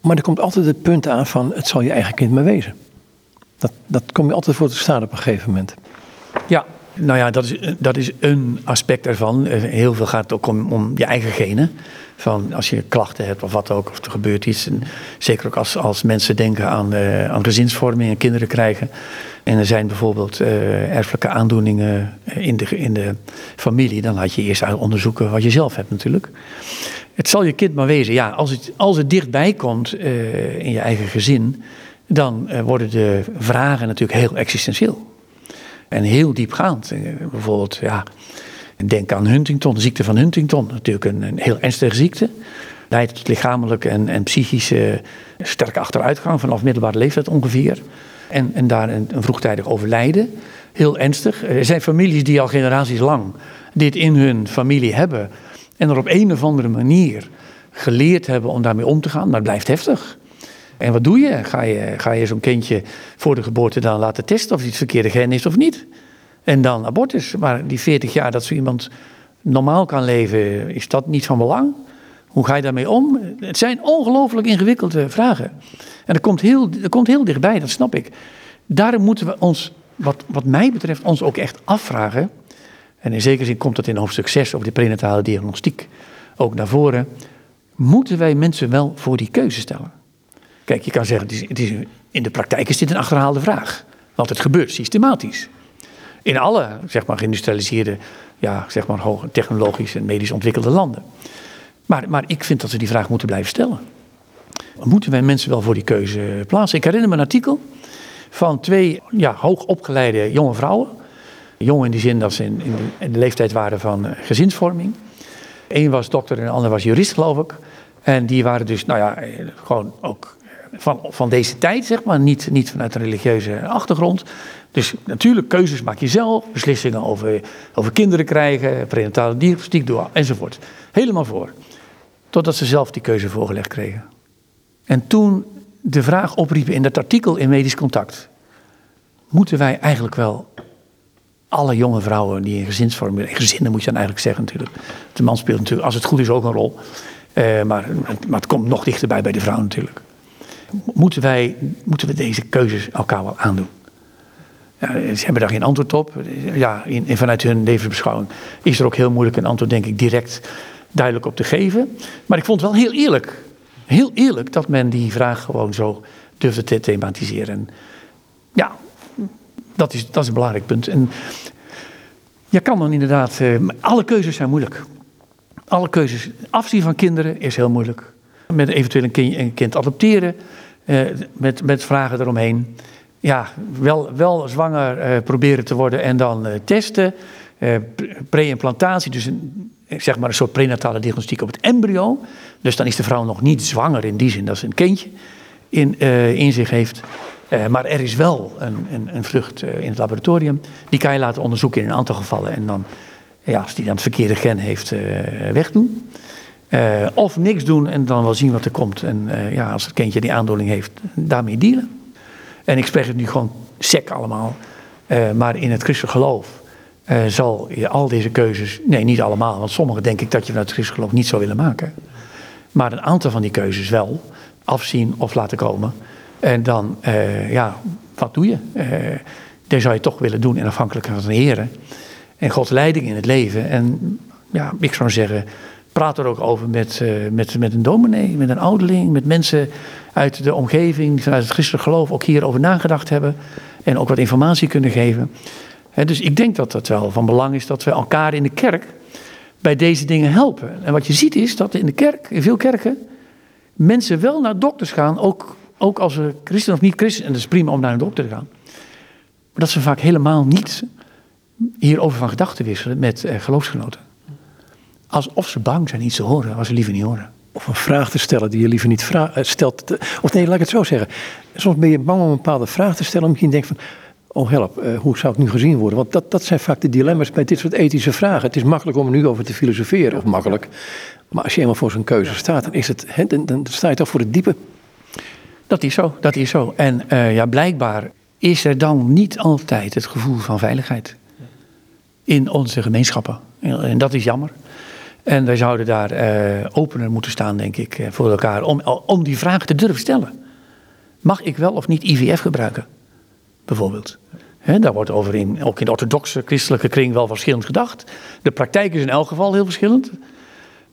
Maar er komt altijd het punt aan van, het zal je eigen kind maar wezen. Dat, dat kom je altijd voor te staan op een gegeven moment. Ja, nou ja, dat is, dat is een aspect ervan. Eh, heel veel gaat ook om, om je eigen genen. Van als je klachten hebt of wat ook, of er gebeurt iets. En zeker ook als, als mensen denken aan, uh, aan gezinsvorming en kinderen krijgen. En er zijn bijvoorbeeld uh, erfelijke aandoeningen in de, in de familie. Dan laat je eerst onderzoeken wat je zelf hebt natuurlijk. Het zal je kind maar wezen. Ja, als het, als het dichtbij komt in je eigen gezin. Dan worden de vragen natuurlijk heel existentieel. En heel diepgaand. bijvoorbeeld, ja, denk aan Huntington, de ziekte van Huntington. Natuurlijk een, een heel ernstige ziekte. leidt tot lichamelijke en, en psychische sterke achteruitgang vanaf middelbare leeftijd ongeveer. En, en daar een, vroegtijdig overlijden. Heel ernstig. Er zijn families die al generaties lang dit in hun familie hebben. En er op een of andere manier geleerd hebben om daarmee om te gaan. Maar het blijft heftig. En wat doe je? Ga je, ga je zo'n kindje voor de geboorte dan laten testen of hij het verkeerde gen is of niet? En dan abortus. Maar die 40 jaar dat zo iemand normaal kan leven, is dat niet van belang? Hoe ga je daarmee om? Het zijn ongelooflijk ingewikkelde vragen. En dat komt heel, dat komt heel dichtbij, dat snap ik. Daarom moeten we ons, wat, wat mij betreft, ons ook echt afvragen. En in zekere zin komt dat in hoofdstuk 6 over de prenatale diagnostiek ook naar voren. Moeten wij mensen wel voor die keuze stellen? Kijk, je kan zeggen, het is, in de praktijk is dit een achterhaalde vraag. Want het gebeurt systematisch. In alle, zeg maar, geïndustrialiseerde, ja, zeg maar, hoog technologisch en medisch ontwikkelde landen. Maar, maar ik vind dat we die vraag moeten blijven stellen. Moeten wij mensen wel voor die keuze plaatsen? Ik herinner me een artikel van twee ja, hoogopgeleide jonge vrouwen. Jong in die zin dat ze in, in, de, in de leeftijd waren van uh, gezinsvorming. Eén was dokter en de ander was jurist, geloof ik. En die waren dus, nou ja, eh, gewoon ook van, van deze tijd, zeg maar. Niet, niet vanuit een religieuze achtergrond. Dus natuurlijk, keuzes maak je zelf. Beslissingen over, over kinderen krijgen, prenatale diagnostiek doen, enzovoort. Helemaal voor. Totdat ze zelf die keuze voorgelegd kregen. En toen de vraag opriepen in dat artikel in Medisch Contact. Moeten wij eigenlijk wel alle jonge vrouwen die in gezinsvorming, in gezinnen moet je dan eigenlijk zeggen natuurlijk. De man speelt natuurlijk, als het goed is, ook een rol. Uh, maar, maar het komt nog dichterbij bij de vrouw natuurlijk. Moeten, wij, moeten we deze keuzes elkaar wel aandoen? Ja, ze hebben daar geen antwoord op. Ja, in, vanuit hun levensbeschouwing is er ook heel moeilijk een antwoord, denk ik, direct duidelijk op te geven. Maar ik vond het wel heel eerlijk. Heel eerlijk dat men die vraag gewoon zo durfde te thematiseren. En ja, dat is, dat is een belangrijk punt. En je kan dan inderdaad, uh, alle keuzes zijn moeilijk. Alle keuzes, afzien van kinderen is heel moeilijk. Met eventueel een kind, een kind adopteren, uh, met, met vragen eromheen. Ja, wel, wel zwanger uh, proberen te worden en dan testen. Pre-implantatie, dus een, zeg maar een soort prenatale diagnostiek op het embryo. Dus dan is de vrouw nog niet zwanger in die zin dat ze een kindje in, in zich heeft. Maar er is wel een, een, een vlucht uh, in het laboratorium. Die kan je laten onderzoeken in een aantal gevallen. En dan, ja, als die dan het verkeerde gen heeft, wegdoen. Of niks doen en dan wel zien wat er komt. En ja, als het kindje die aandoening heeft, daarmee dealen. En ik spreek het nu gewoon sec allemaal. maar in het christelijk geloof zal je al deze keuzes... Nee, niet allemaal, want sommige denk ik dat je vanuit het christelijk geloof niet zou willen maken. Maar een aantal van die keuzes wel. Afzien of laten komen. En dan, ja, wat doe je? Dat zou je toch willen doen in afhankelijkheid van de heren. En Gods leiding in het leven. En ja, ik zou zeggen, praat er ook over met, uh, met, met een dominee, met een ouderling, met mensen uit de omgeving, vanuit het christelijk geloof ook hierover nagedacht hebben. En ook wat informatie kunnen geven. Dus ik denk dat het wel van belang is dat we elkaar in de kerk bij deze dingen helpen. En wat je ziet is dat in de kerk, in veel kerken, mensen wel naar dokters gaan, ook ook als ze christen of niet christen, en dat is prima om naar een dokter te gaan. Maar dat ze vaak helemaal niet hierover van gedachten wisselen met eh, geloofsgenoten. Alsof ze bang zijn iets te horen, als ze liever niet horen. Of een vraag te stellen die je liever niet eh, stelt. Of nee, laat ik het zo zeggen. Soms ben je bang om een bepaalde vraag te stellen, omdat je denkt van... Oh help, uh, hoe zou ik nu gezien worden? Want dat, dat zijn vaak de dilemma's bij dit soort ethische vragen. Het is makkelijk om er nu over te filosoferen, of makkelijk. Maar als je eenmaal voor zo'n keuze staat, dan, is het, he, dan, dan sta je toch voor het diepe. Dat is zo, dat is zo. En uh, ja, blijkbaar is er dan niet altijd het gevoel van veiligheid in onze gemeenschappen. En dat is jammer. En wij zouden daar uh, opener moeten staan, denk ik, eh, voor elkaar, om, om die vraag te durven stellen. Mag ik wel of niet IVF gebruiken? Bijvoorbeeld. Daar wordt over in, ook in de orthodoxe christelijke kring wel verschillend gedacht. De praktijk is in elk geval heel verschillend.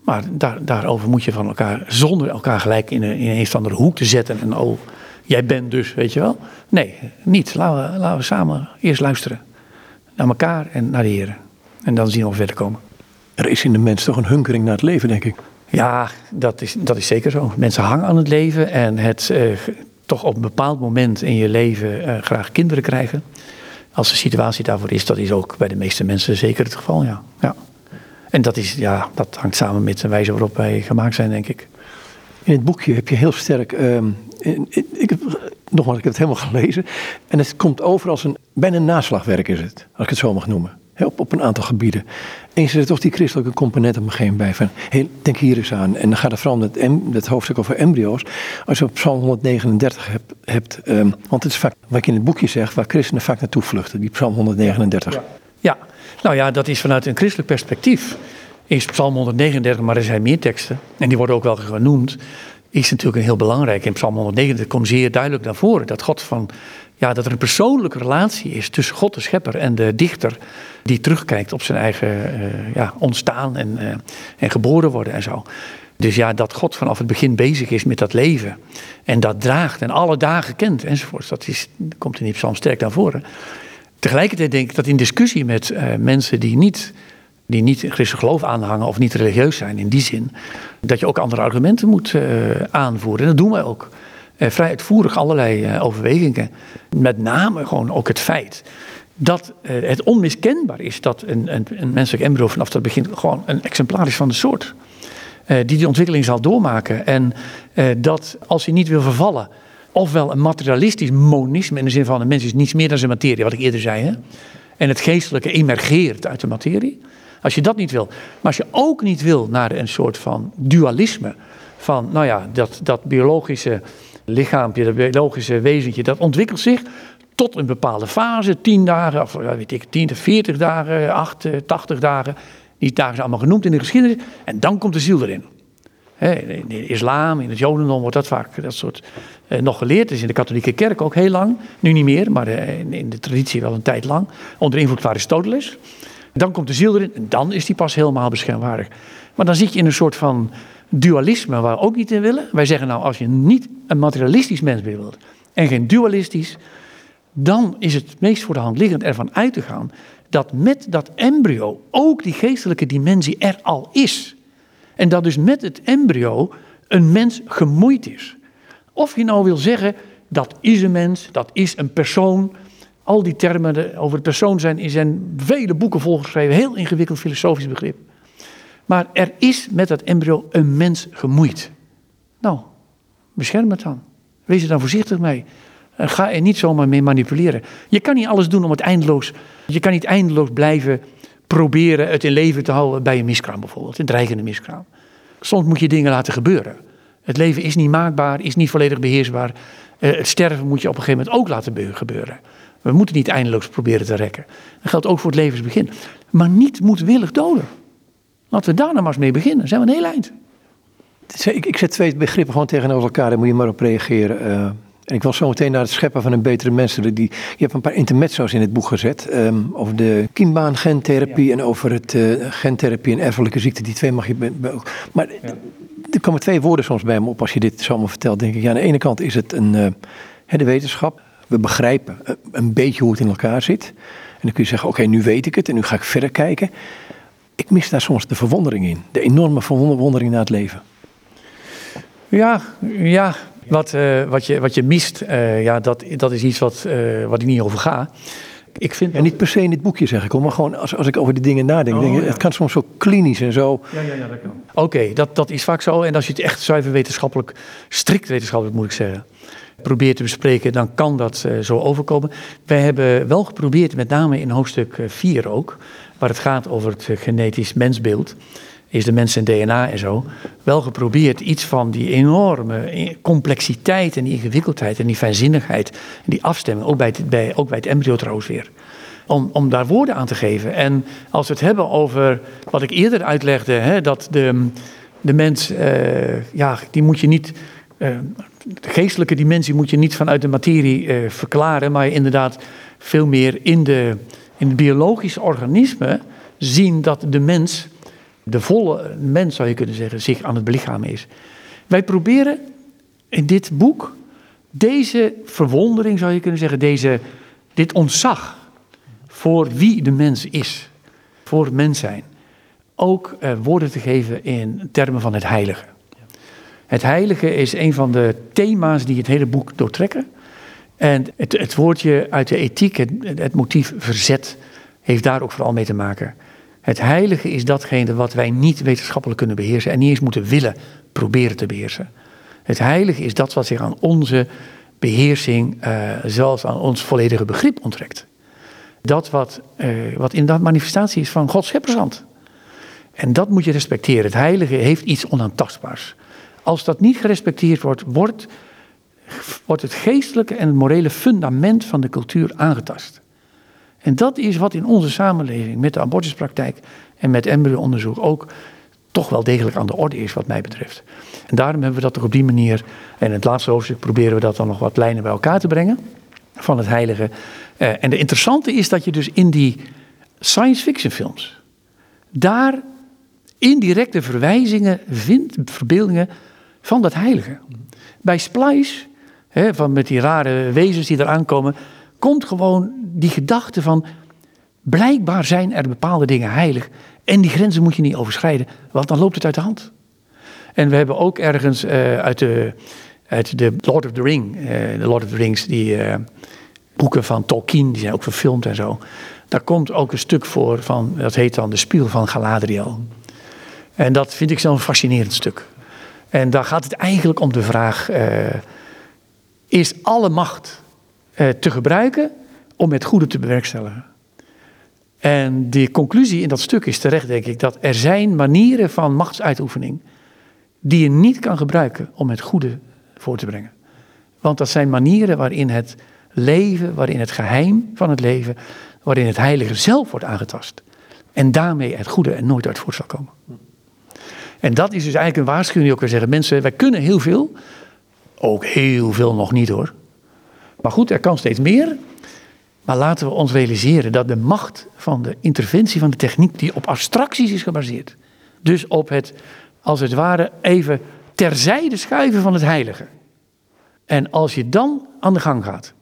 Maar daar, daarover moet je van elkaar, zonder elkaar gelijk in een, in een of andere hoek te zetten. En oh, jij bent dus, weet je wel. Nee, niet. Laten we, laten we samen eerst luisteren. Naar elkaar en naar de Heer. En dan zien we verder komen. Er is in de mens toch een hunkering naar het leven, denk ik. Ja, dat is, dat is zeker zo. Mensen hangen aan het leven en het eh, toch op een bepaald moment in je leven eh, graag kinderen krijgen. Als de situatie daarvoor is, dat is ook bij de meeste mensen zeker het geval, ja. ja. En dat, is, ja, dat hangt samen met de wijze waarop wij gemaakt zijn, denk ik. In het boekje heb je heel sterk. ehm, in- in- ik heb, nogmaals, ik heb het helemaal gelezen. En het komt over als een. bijna een naslagwerk is het, als ik het zo mag noemen. Hè, op, op een aantal gebieden. En je zet er toch die christelijke component op een gegeven moment bij. Van, hey, denk hier eens aan. En dan gaat het vooral om het, em- het hoofdstuk over embryo's. Als je op Psalm 139 hebt. hebt ehm, want het is vaak wat je in het boekje zegt. waar christenen vaak naartoe vluchten. Die Psalm 139. Ja, nou ja, dat is vanuit een christelijk perspectief. Is Psalm 139, maar er zijn meer teksten, en die worden ook wel genoemd, is natuurlijk een heel belangrijk. In Psalm 139 komt zeer duidelijk naar voren dat God van, ja, dat er een persoonlijke relatie is tussen God de schepper en de dichter, die terugkijkt op zijn eigen eh, ja, ontstaan en, eh, en geboren worden en zo. Dus ja, dat God vanaf het begin bezig is met dat leven. En dat draagt en alle dagen kent enzovoort. Dat is, komt in die psalm sterk naar voren. Tegelijkertijd denk ik dat in discussie met eh, mensen die niet, die niet christelijk geloof aanhangen of niet religieus zijn in die zin, dat je ook andere argumenten moet aanvoeren. En dat doen wij ook. Eh, vrij uitvoerig allerlei eh, overwegingen. Met name gewoon ook het feit dat eh, het onmiskenbaar is dat een, een, een menselijk embryo vanaf het begin gewoon een exemplaar is van de soort. Die die ontwikkeling zal doormaken. En dat als hij niet wil vervallen, ofwel een materialistisch monisme in de zin van een mens is niets meer dan zijn materie, wat ik eerder zei. Hè? En het geestelijke emergeert uit de materie. Als je dat niet wil. Maar als je ook niet wil naar een soort van dualisme. Van, nou ja, dat, dat biologische lichaampje, dat biologische wezentje, dat ontwikkelt zich tot een bepaalde fase. 10 dagen, of weet ik, 10 tot 40 dagen, 8, eh, 80 dagen. Die dagen zijn allemaal genoemd in de geschiedenis. En dan komt de ziel erin. In de islam, in het jodendom wordt dat vaak dat soort, eh, nog geleerd. Dus in de katholieke kerk ook heel lang. Nu niet meer, maar eh, in de traditie wel een tijd lang. Onder invloed van Aristoteles. Dan komt de ziel erin en dan is die pas helemaal beschermwaardig. Maar dan zit je in een soort van dualisme waar we ook niet in willen. Wij zeggen nou, als je niet een materialistisch mens meer wilt en geen dualistisch, dan is het meest voor de hand liggend ervan uit te gaan dat met dat embryo ook die geestelijke dimensie er al is. En dat dus met het embryo een mens gemoeid is. Of je nou wil zeggen, dat is een mens, dat is een persoon. Al die termen over het persoon zijn, zijn vele boeken volgeschreven, heel ingewikkeld filosofisch begrip. Maar er is met dat embryo een mens gemoeid. Nou, bescherm het dan. Wees er dan voorzichtig mee. En Ga er niet zomaar mee manipuleren. Je kan niet alles doen om het eindeloos. Je kan niet eindeloos blijven proberen het in leven te houden bij een miskraam bijvoorbeeld, een dreigende miskraam. Soms moet je dingen laten gebeuren. Het leven is niet maakbaar, is niet volledig beheersbaar. Eh, het sterven moet je op een gegeven moment ook laten be- gebeuren. We moeten niet eindeloos proberen te rekken. Dat geldt ook voor het levensbegin. Maar niet moedwillig doden. Laten we daar nou maar eens mee beginnen. Dan zijn we een heel eind. Ik, ik zet twee begrippen gewoon tegenover elkaar, daar moet je maar op reageren. Eh, en ik wil zo meteen naar het scheppen van een betere mensen. Die, je hebt een paar intermezzo's in het boek gezet. ehm, over de kiembaan gentherapie en over het eh, gentherapie en erfelijke ziekte. Die twee mag je. maar er komen twee woorden soms bij me op als je dit zo allemaal vertelt. Denk ik, ja, aan de ene kant is het een, eh, de wetenschap. We begrijpen een beetje hoe het in elkaar zit. En dan kun je zeggen, oké, nu weet ik het en nu ga ik verder kijken. Ik mis daar soms de verwondering in. De enorme verwondering naar het leven. Ja, ja. Wat, eh, wat, je, wat je mist, eh, ja, dat, dat is iets wat, eh, wat ik niet over ga. Ik vind Ja, niet per se in dit boekje zeg ik hoor, maar gewoon als, als ik over die dingen nadenk. denk ik, Het kan soms zo klinisch en zo. Ja, ja, ja, dat kan. Oké, dat, dat is vaak zo. En als je het echt zuiver wetenschappelijk, strikt wetenschappelijk moet ik zeggen, probeert te bespreken, dan kan dat zo overkomen. Wij hebben wel geprobeerd, met name in hoofdstuk 4 ook, waar het gaat over het genetisch mensbeeld, is de mens en DNA en zo, wel geprobeerd iets van die enorme complexiteit en die ingewikkeldheid en die fijnzinnigheid en die afstemming, ook bij het, bij, ook bij het embryo trouwens weer, om, om daar woorden aan te geven. En als we het hebben over wat ik eerder uitlegde, hè, dat de, de mens, eh, ja, die moet je niet, eh, de geestelijke dimensie moet je niet vanuit de materie eh, verklaren, maar inderdaad veel meer in de, in het biologische organisme zien dat de mens, de volle mens zou je kunnen zeggen, zich aan het belichamen is. Wij proberen in dit boek deze verwondering, zou je kunnen zeggen, deze, dit ontzag voor wie de mens is, voor mens zijn, ook eh, woorden te geven in termen van het heilige. Het heilige is een van de thema's die het hele boek doortrekken. En het, het woordje uit de ethiek, het, het motief verzet, heeft daar ook vooral mee te maken. Het heilige is datgene wat wij niet wetenschappelijk kunnen beheersen en niet eens moeten willen proberen te beheersen. Het heilige is dat wat zich aan onze beheersing, uh, zelfs aan ons volledige begrip onttrekt. Dat wat, uh, wat inderdaad manifestatie is van Gods scheppershand. En dat moet je respecteren. Het heilige heeft iets onaantastbaars. Als dat niet gerespecteerd wordt, wordt, wordt het geestelijke en het morele fundament van de cultuur aangetast. En dat is wat in onze samenleving met de abortuspraktijk en met embryo-onderzoek ook toch wel degelijk aan de orde is, wat mij betreft. En daarom hebben we dat ook op die manier, en in het laatste hoofdstuk proberen we dat dan nog wat lijnen bij elkaar te brengen van het heilige. Uh, en de interessante is dat je dus in die science fiction films daar indirecte verwijzingen vindt, verbeeldingen van dat heilige. Bij Splice, hè, van met die rare wezens die eraan komen, komt gewoon die gedachte van blijkbaar zijn er bepaalde dingen heilig en die grenzen moet je niet overschrijden, want dan loopt het uit de hand. En we hebben ook ergens uh, uit, de, uit de Lord of the Ring, uh, de Lord of the Rings, die uh, boeken van Tolkien, die zijn ook verfilmd en zo. Daar komt ook een stuk voor van, dat heet dan de Spiel van Galadriel. En dat vind ik zo'n fascinerend stuk. En daar gaat het eigenlijk om de vraag: is alle macht te gebruiken om het goede te bewerkstelligen? En de conclusie in dat stuk is terecht, denk ik, dat er zijn manieren van machtsuitoefening die je niet kan gebruiken om het goede voor te brengen. Want dat zijn manieren waarin het leven, waarin het geheim van het leven, waarin het heilige zelf wordt aangetast. En daarmee het goede er nooit uit voort zal komen. En dat is dus eigenlijk een waarschuwing die ook weer zeggen, mensen, wij kunnen heel veel, ook heel veel nog niet hoor. Maar goed, er kan steeds meer. Maar laten we ons realiseren dat de macht van de interventie van de techniek, die op abstracties is gebaseerd, dus op het, als het ware, even terzijde schuiven van het heilige. En als je dan aan de gang gaat,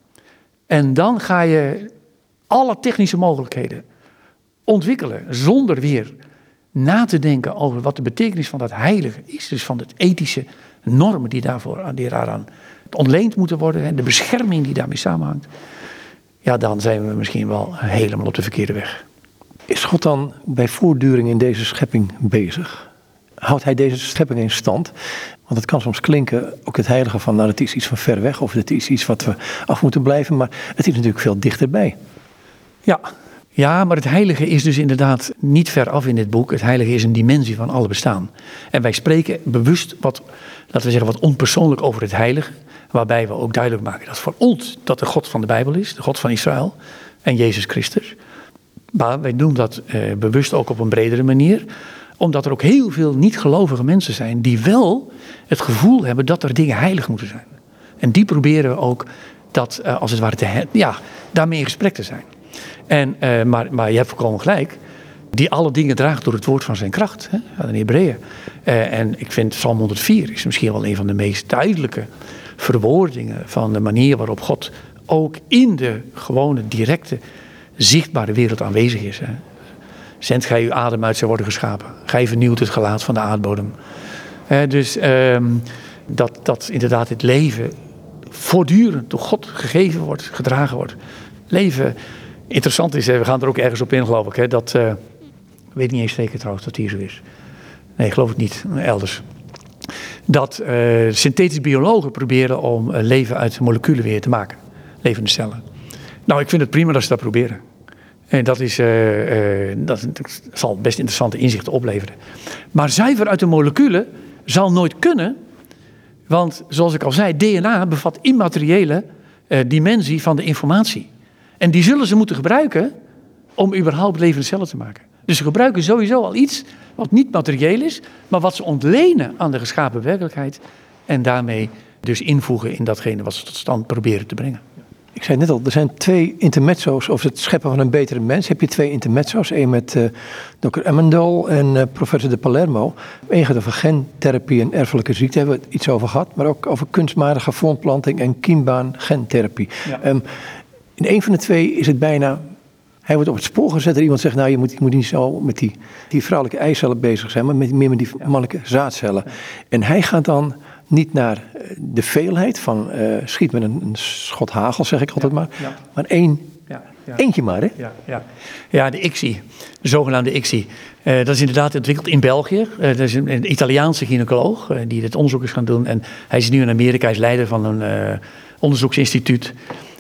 en dan ga je alle technische mogelijkheden ontwikkelen, zonder weer na te denken over wat de betekenis van dat heilige is, dus van de ethische normen die daarvoor die daaraan ontleend moeten worden en de bescherming die daarmee samenhangt ja, dan zijn we misschien wel helemaal op de verkeerde weg. Is God dan bij voortduring in deze schepping bezig? Houdt hij deze schepping in stand? Want het kan soms klinken, ook het heilige van, nou, het is iets van ver weg of het is iets wat we af moeten blijven, maar het is natuurlijk veel dichterbij. Ja, ja, maar het heilige is dus inderdaad niet ver af in dit boek. Het heilige is een dimensie van alle bestaan. En wij spreken bewust wat, laten we zeggen, wat onpersoonlijk over het heilige. Waarbij we ook duidelijk maken dat voor ons dat de God van de Bijbel is, de God van Israël en Jezus Christus. Maar wij doen dat eh, bewust ook op een bredere manier, omdat er ook heel veel niet-gelovige mensen zijn die wel het gevoel hebben dat er dingen heilig moeten zijn. En die proberen we ook dat, eh, als het ware, te, ja, daarmee in gesprek te zijn. En, eh, maar, maar je hebt volkomen gelijk. Die alle dingen draagt door het woord van zijn kracht. Hè, in Hebreeën. Uh, en ik vind Psalm 104 is misschien wel een van de meest duidelijke verwoordingen van de manier waarop God ook in de gewone, directe, zichtbare wereld aanwezig is. Hè. Zend gij uw adem uit, zij worden geschapen. Gij vernieuwt het gelaat van de aardbodem. dus ehm, dat, dat inderdaad het leven voortdurend door God gegeven wordt, gedragen wordt. Leven, interessant is, we gaan er ook ergens op in geloof ik, hè, dat, ik weet niet eens zeker trouwens dat hier zo is. Nee, geloof ik niet, elders dat uh, synthetische biologen proberen om uh, leven uit moleculen weer te maken. Levende cellen. Nou, ik vind het prima dat ze dat proberen. En dat, is, uh, dat zal best interessante inzichten opleveren. Maar zuiver uit de moleculen zal nooit kunnen. Want zoals ik al zei, DNA bevat immateriële dimensie van de informatie. En die zullen ze moeten gebruiken om überhaupt levende cellen te maken. Dus ze gebruiken sowieso al iets wat niet materieel is, maar wat ze ontlenen aan de geschapen werkelijkheid en daarmee dus invoegen in datgene wat ze tot stand proberen te brengen. Ik zei net al, er zijn twee intermezzo's over het scheppen van een betere mens. Heb je twee intermezzo's, één met uh, Dr. Emmendal en uh, professor de Palermo. Eén gaat over gentherapie en erfelijke ziekte, hebben we het iets over gehad. Maar ook over kunstmatige voortplanting en kiembaan gentherapie. Um, in een van de twee is het bijna hij wordt op het spoor gezet. Er iemand zegt, nou je moet, je moet niet zo met die, die vrouwelijke eicellen bezig zijn, maar met, meer met die mannelijke zaadcellen. En hij gaat dan niet naar eh, de veelheid van uh, schiet met een, een, schot hagel, zeg ik altijd maar, maar één Eentje maar, hè? Ja, ja. ja de ICSI, de zogenaamde ICSI. Uh, dat is inderdaad ontwikkeld in België. Uh, dat is een, een Italiaanse gynaecoloog uh, die dit onderzoek is gaan doen. En hij is nu in Amerika, hij is leider van een onderzoeksinstituut.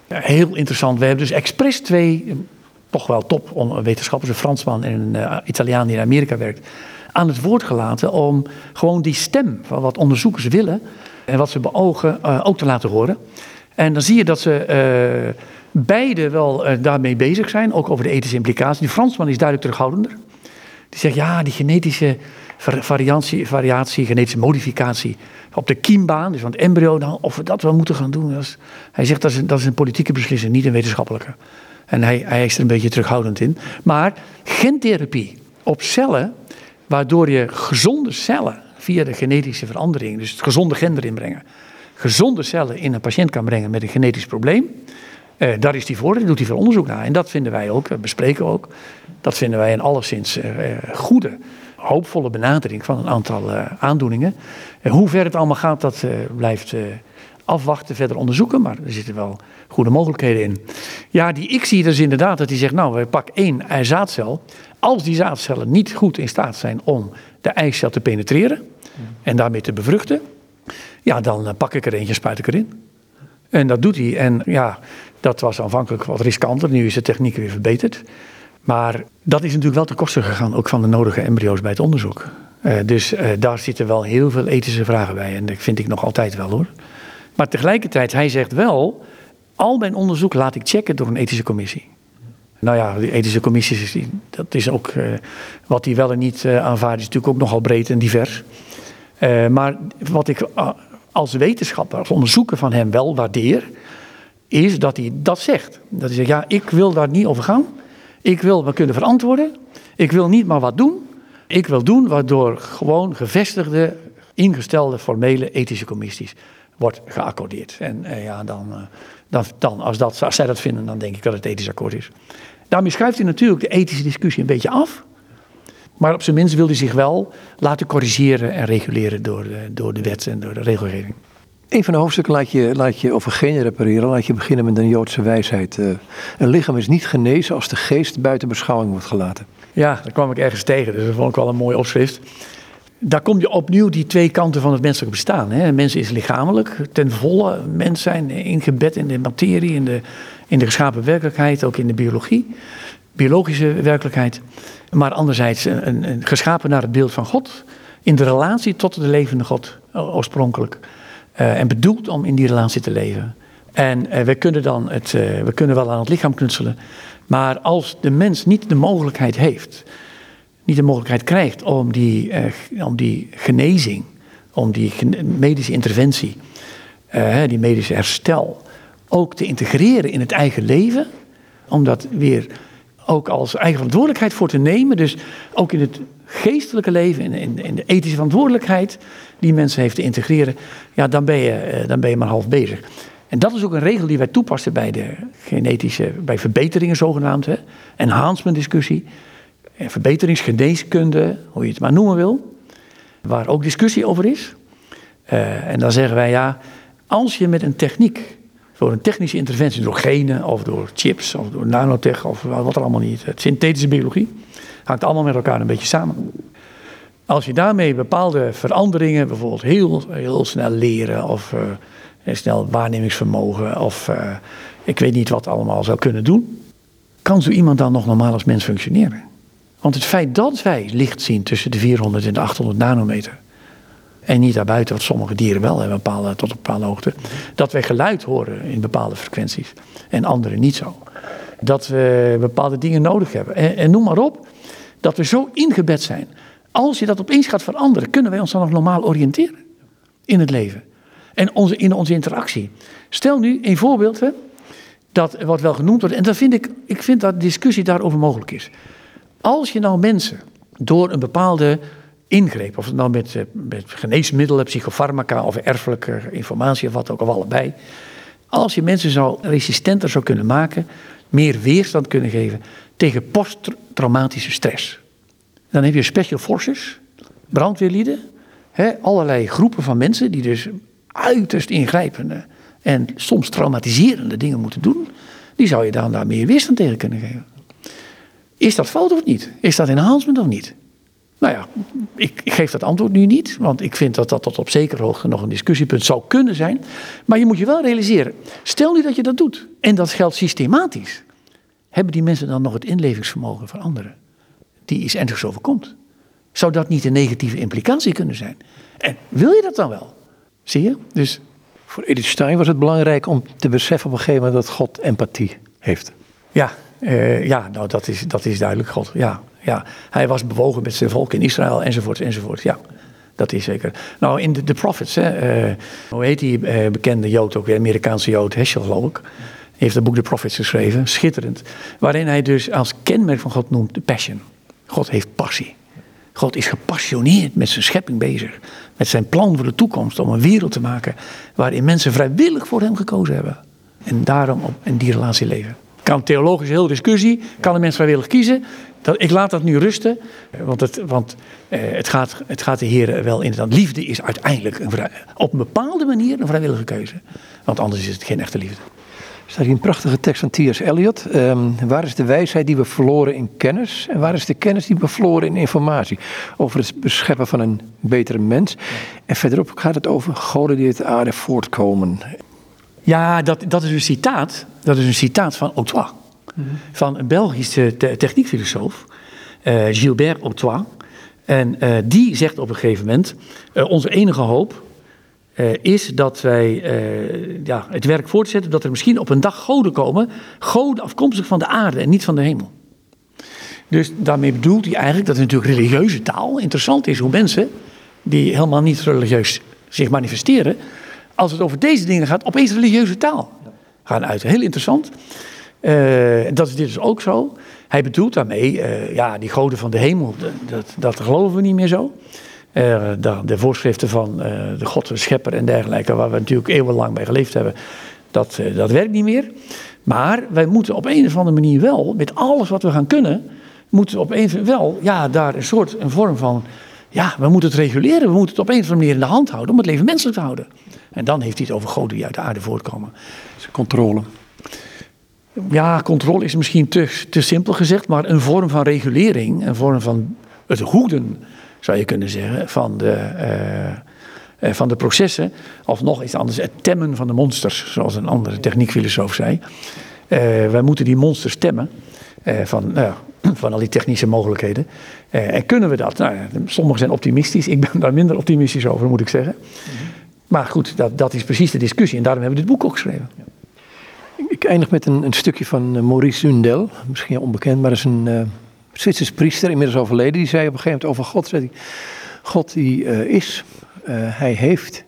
heel interessant. We hebben dus expres twee, toch wel top wetenschappers, een Fransman en een Italiaan die in Amerika werkt, aan het woord gelaten om gewoon die stem van wat onderzoekers willen en wat ze beogen ook te laten horen. En dan zie je dat ze beide wel uh, daarmee bezig zijn, ook over de ethische implicaties. Die Fransman is duidelijk terughoudender. Die zegt ja, die genetische variatie, variatie genetische modificatie op de kiembaan, dus van het embryo, nou, of we dat wel moeten gaan doen. Is, hij zegt dat is, dat is een politieke beslissing, niet een wetenschappelijke. En hij, hij is er een beetje terughoudend in. Maar gentherapie op cellen, waardoor je gezonde cellen via de genetische verandering, dus het gezonde gen erin brengen, gezonde cellen in een patiënt kan brengen met een genetisch probleem. Uh, daar is hij voor, daar doet hij veel onderzoek naar. En dat vinden wij ook, dat bespreken we ook. Dat vinden wij een alleszins uh, goede, hoopvolle benadering van een aantal aandoeningen. hoe ver het allemaal gaat, dat blijft afwachten, verder onderzoeken. Maar er zitten wel goede mogelijkheden in. Ja, die ik zie dus inderdaad dat hij zegt, nou, we pakken één zaadcel. Als die zaadcellen niet goed in staat zijn om de eicel te penetreren en daarmee te bevruchten, ja, dan pak ik er eentje, spuit ik erin. En dat doet hij. En ja, dat was aanvankelijk wat riskanter. Nu is de techniek weer verbeterd. Maar dat is natuurlijk wel ten koste gegaan, ook van de nodige embryo's bij het onderzoek. Uh, dus uh, daar zitten wel heel veel ethische vragen bij. En dat vind ik nog altijd wel hoor. Maar tegelijkertijd, hij zegt wel, al mijn onderzoek laat ik checken door een ethische commissie. Nou ja, die ethische commissies, dat is ook uh, wat hij wel en niet aanvaardt, is natuurlijk ook nogal breed en divers. maar wat ik als wetenschapper, als onderzoeker van hem wel waardeer, is dat hij dat zegt. Dat hij zegt, ja, ik wil daar niet over gaan. Ik wil me kunnen verantwoorden. Ik wil niet maar wat doen. Ik wil doen waardoor gewoon gevestigde, ingestelde, formele ethische commissies wordt geaccordeerd. En eh, ja, dan, eh, dan, dan als, dat, als zij dat vinden, dan denk ik dat het ethisch akkoord is. Daarmee schuift hij natuurlijk de ethische discussie een beetje af. Maar op zijn minst wil hij zich wel laten corrigeren en reguleren door de, door de wet en door de regelgeving. Een van de hoofdstukken laat je, laat je over repareren, laat je beginnen met een Joodse wijsheid. Uh, een lichaam is niet genezen als de geest buiten beschouwing wordt gelaten. Ja, daar kwam ik ergens tegen, dus dat vond ik wel een mooi opschrift. Daar kom je opnieuw die twee kanten van het menselijk bestaan. Hè. Mens is lichamelijk, ten volle mens zijn, ingebed in de materie, in de, in de geschapen werkelijkheid, ook in de biologie, biologische werkelijkheid. Maar anderzijds een, een, geschapen naar het beeld van God, in de relatie tot de levende God oorspronkelijk. Uh, en bedoeld om in die relatie te leven. En uh, we kunnen dan het, uh, we kunnen wel aan het lichaam knutselen. Maar als de mens niet de mogelijkheid heeft, niet de mogelijkheid krijgt om die, om die genezing, om die medische interventie, die medische herstel, ook te integreren in het eigen leven, om dat weer ook als eigen verantwoordelijkheid voor te nemen. Dus ook in het geestelijke leven, in, in, in de ethische verantwoordelijkheid die mensen heeft te integreren. Ja, dan ben je, eh, dan ben je maar half bezig. En dat is ook een regel die wij toepassen bij de genetische, bij verbeteringen zogenaamd. Hè. Enhancement discussie, verbeteringsgeneeskunde, hoe je het maar noemen wil. Waar ook discussie over is. Uh, en dan zeggen wij ja, als je met een techniek door een technische interventie, door genen of door chips of door nanotech of wat er allemaal niet. Het synthetische biologie hangt allemaal met elkaar een beetje samen. Als je daarmee bepaalde veranderingen, bijvoorbeeld heel, heel snel leren of uh, snel waarnemingsvermogen of uh, ik weet niet wat allemaal zou kunnen doen, kan zo iemand dan nog normaal als mens functioneren? Want het feit dat wij licht zien tussen de 400 en de 800 nanometer, en niet daarbuiten, wat sommige dieren wel hebben, bepaalde, tot een bepaalde hoogte. Dat wij geluid horen in bepaalde frequenties en andere niet zo. Dat we bepaalde dingen nodig hebben. En, en noem maar op, dat we zo ingebed zijn. Als je dat opeens gaat veranderen, kunnen wij ons dan nog normaal oriënteren in het leven. En onze, in onze interactie. Stel nu een voorbeeld, hè, dat wat wel genoemd wordt. En dat vind ik, ik vind dat discussie daarover mogelijk is. Als je nou mensen door een bepaalde ingreep. Of het nou met, eh, met geneesmiddelen, psychofarmaca of erfelijke informatie of wat ook, of allebei. Als je mensen zo resistenter zou kunnen maken, meer weerstand kunnen geven tegen posttraumatische stress. Dan heb je special forces, brandweerlieden, hè, allerlei groepen van mensen die dus uiterst ingrijpende en soms traumatiserende dingen moeten doen. die zou je dan daar meer weerstand tegen kunnen geven. Is dat fout of niet? Is dat enhancement of niet? Nou ja, ik, ik, geef dat antwoord nu niet, want ik vind dat dat tot op zekere hoogte nog een discussiepunt zou kunnen zijn. Maar je moet je wel realiseren, stel nu dat je dat doet, en dat geldt systematisch, hebben die mensen dan nog het inlevingsvermogen van anderen, die iets ernstigs overkomt? Zou dat niet een negatieve implicatie kunnen zijn? En wil je dat dan wel? Zie je? Dus voor Edith Stein was het belangrijk om te beseffen op een gegeven moment dat God empathie heeft. Ja, uh, ja nou dat is, dat is duidelijk God. Ja, ja. Hij was bewogen met zijn volk in Israël enzovoort enzovoort. Ja, dat is zeker. Nou in de, de Prophets, hè, uh, hoe heet die uh, bekende Jood ook weer, Amerikaanse Jood, Heschel geloof ik. heeft het boek The Prophets geschreven, schitterend. Waarin hij dus als kenmerk van God noemt de passion. God heeft passie. God is gepassioneerd met zijn schepping bezig. Met zijn plan voor de toekomst om een wereld te maken waarin mensen vrijwillig voor hem gekozen hebben. En daarom op in die relatie leven. Kan theologisch heel discussie, kan een mens vrijwillig kiezen. Dat, ik laat dat nu rusten, want, het, want eh, het, gaat, het gaat de Heer wel inderdaad. Liefde is uiteindelijk op een bepaalde manier een vrijwillige keuze. Want anders is het geen echte liefde staat hier een prachtige tekst van T.S. Eliot. Um, waar is de wijsheid die we verloren in kennis? En waar is de kennis die we verloren in informatie? Over het bescheppen van een betere mens. En verderop gaat het over goden die uit de aarde voortkomen. Ja, dat, dat is een citaat. Dat is een citaat van Autois. Mm -hmm. Van een Belgische te techniekfilosoof. Uh, Gilbert Autois. En uh, die zegt op een gegeven moment: uh, onze enige hoop is dat wij ja, het werk voortzetten dat er misschien op een dag goden komen. Goden afkomstig van de aarde en niet van de hemel. Dus daarmee bedoelt hij eigenlijk dat het natuurlijk religieuze taal interessant is hoe mensen die helemaal niet religieus zich manifesteren, als het over deze dingen gaat, opeens religieuze taal gaan uiten. Heel interessant. Uh, dat is dit dus ook zo. Hij bedoelt daarmee, ja, die goden van de hemel, dat, dat geloven we niet meer zo. De, de, voorschriften van uh, de God, schepper en dergelijke, waar we natuurlijk eeuwenlang bij geleefd hebben, dat, dat werkt niet meer. Maar wij moeten op een of andere manier wel, met alles wat we gaan kunnen, moeten we op een wel, ja, daar een soort, een vorm van, ja, we moeten het reguleren, we moeten het op een of andere manier in de hand houden om het leven menselijk te houden. En dan heeft hij het over goden die uit de aarde voortkomen. Dus controle. Ja, controle is misschien te, te simpel gezegd, maar een vorm van regulering, een vorm van het hoeden zou je kunnen zeggen, van de, uh, van de processen. Of nog iets anders, het temmen van de monsters, zoals een andere techniekfilosoof zei. Uh, wij moeten die monsters temmen van, van al die technische mogelijkheden. en kunnen we dat? Nou, sommigen zijn optimistisch, ik ben daar minder optimistisch over, moet ik zeggen. Maar goed, dat, dat is precies de discussie en daarom hebben we dit boek ook geschreven. Ik eindig met een, een stukje van Maurice Zundel, misschien onbekend, maar dat is een Zwitsers priester, inmiddels overleden, die zei op een gegeven moment over God, zei hij, God die uh, is, uh, hij heeft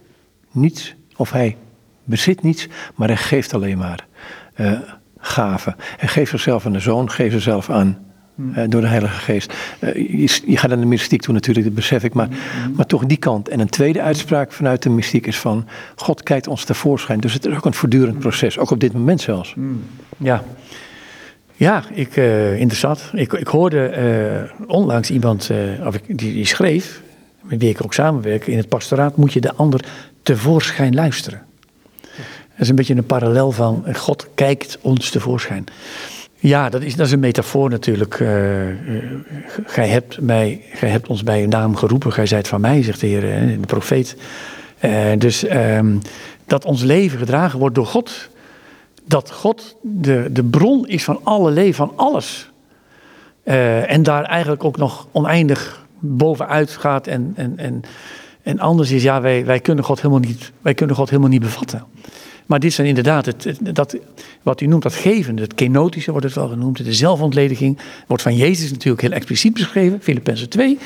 niets, of hij bezit niets, maar hij geeft alleen maar uh, gaven. Hij geeft zichzelf aan de zoon, geeft zichzelf aan uh, door de Heilige Geest. Uh, je, je, gaat aan de mystiek toe natuurlijk, dat besef ik, maar, mm. maar toch die kant. En een tweede uitspraak vanuit de mystiek is van, God kijkt ons tevoorschijn. Dus het is ook een voortdurend proces, ook op dit moment zelfs. Mm. Ja. Ja, ik, uh, interessant. Ik, ik hoorde uh, onlangs iemand uh, of ik, die, die, schreef, met wie ik ook samenwerk, in het pastoraat moet je de ander tevoorschijn luisteren. Dat is een beetje een parallel van God kijkt ons tevoorschijn. Ja, dat is, dat is een metafoor natuurlijk. gij, hebt mij, gij hebt ons bij uw naam geroepen, gij zijt van mij, zegt de Heer, de profeet. dus ehm, dat ons leven gedragen wordt door God dat God de, de bron is van alle leven, van alles. Uh, en daar eigenlijk ook nog oneindig bovenuit gaat. En, en, en, en anders is, ja, wij, wij, kunnen God helemaal niet, wij kunnen God helemaal niet bevatten. Maar dit zijn inderdaad, het, dat, wat u noemt, dat geven, het kenotische wordt het wel genoemd, de zelfontlediging, wordt van Jezus natuurlijk heel expliciet beschreven, Filippenzen 2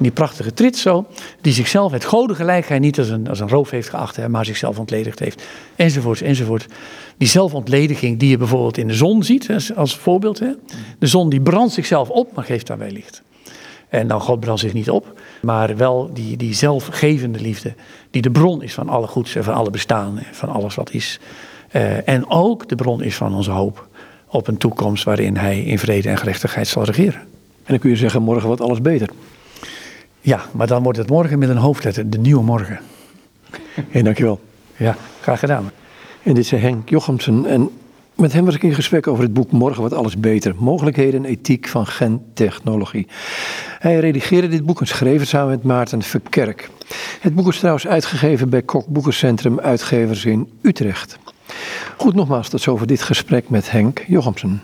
die prachtige trit zo, die zichzelf het godengelijkheid niet als een, als een roof heeft geacht, hè, maar zichzelf ontledigd heeft, enzovoort, enzovoort. Die zelfontlediging die je bijvoorbeeld in de zon ziet, als voorbeeld. Hè. De zon die brandt zichzelf op, maar geeft daarbij licht. En dan God brandt zich niet op, maar wel die, die zelfgevende liefde, die de bron is van alle goeds en van alle bestaan, en van alles wat is. Uh, en ook de bron is van onze hoop op een toekomst waarin Hij in vrede en gerechtigheid zal regeren. En dan kun je zeggen, morgen wordt alles beter. Ja, maar dan wordt het morgen met een hoofdletter, de nieuwe morgen. Hey, dankjewel. Ja, graag gedaan. En dit is Henk Jochemsen. En Met hem was ik in gesprek over het boek Morgen wordt alles beter. Mogelijkheden en ethiek van gentechnologie. Hij redigeerde dit boek en schreef het samen met Maarten Verkerk. Het boek is trouwens uitgegeven bij Kok Boekencentrum Uitgevers in Utrecht. Goed, nogmaals tot zover dit gesprek met Henk Jochemsen.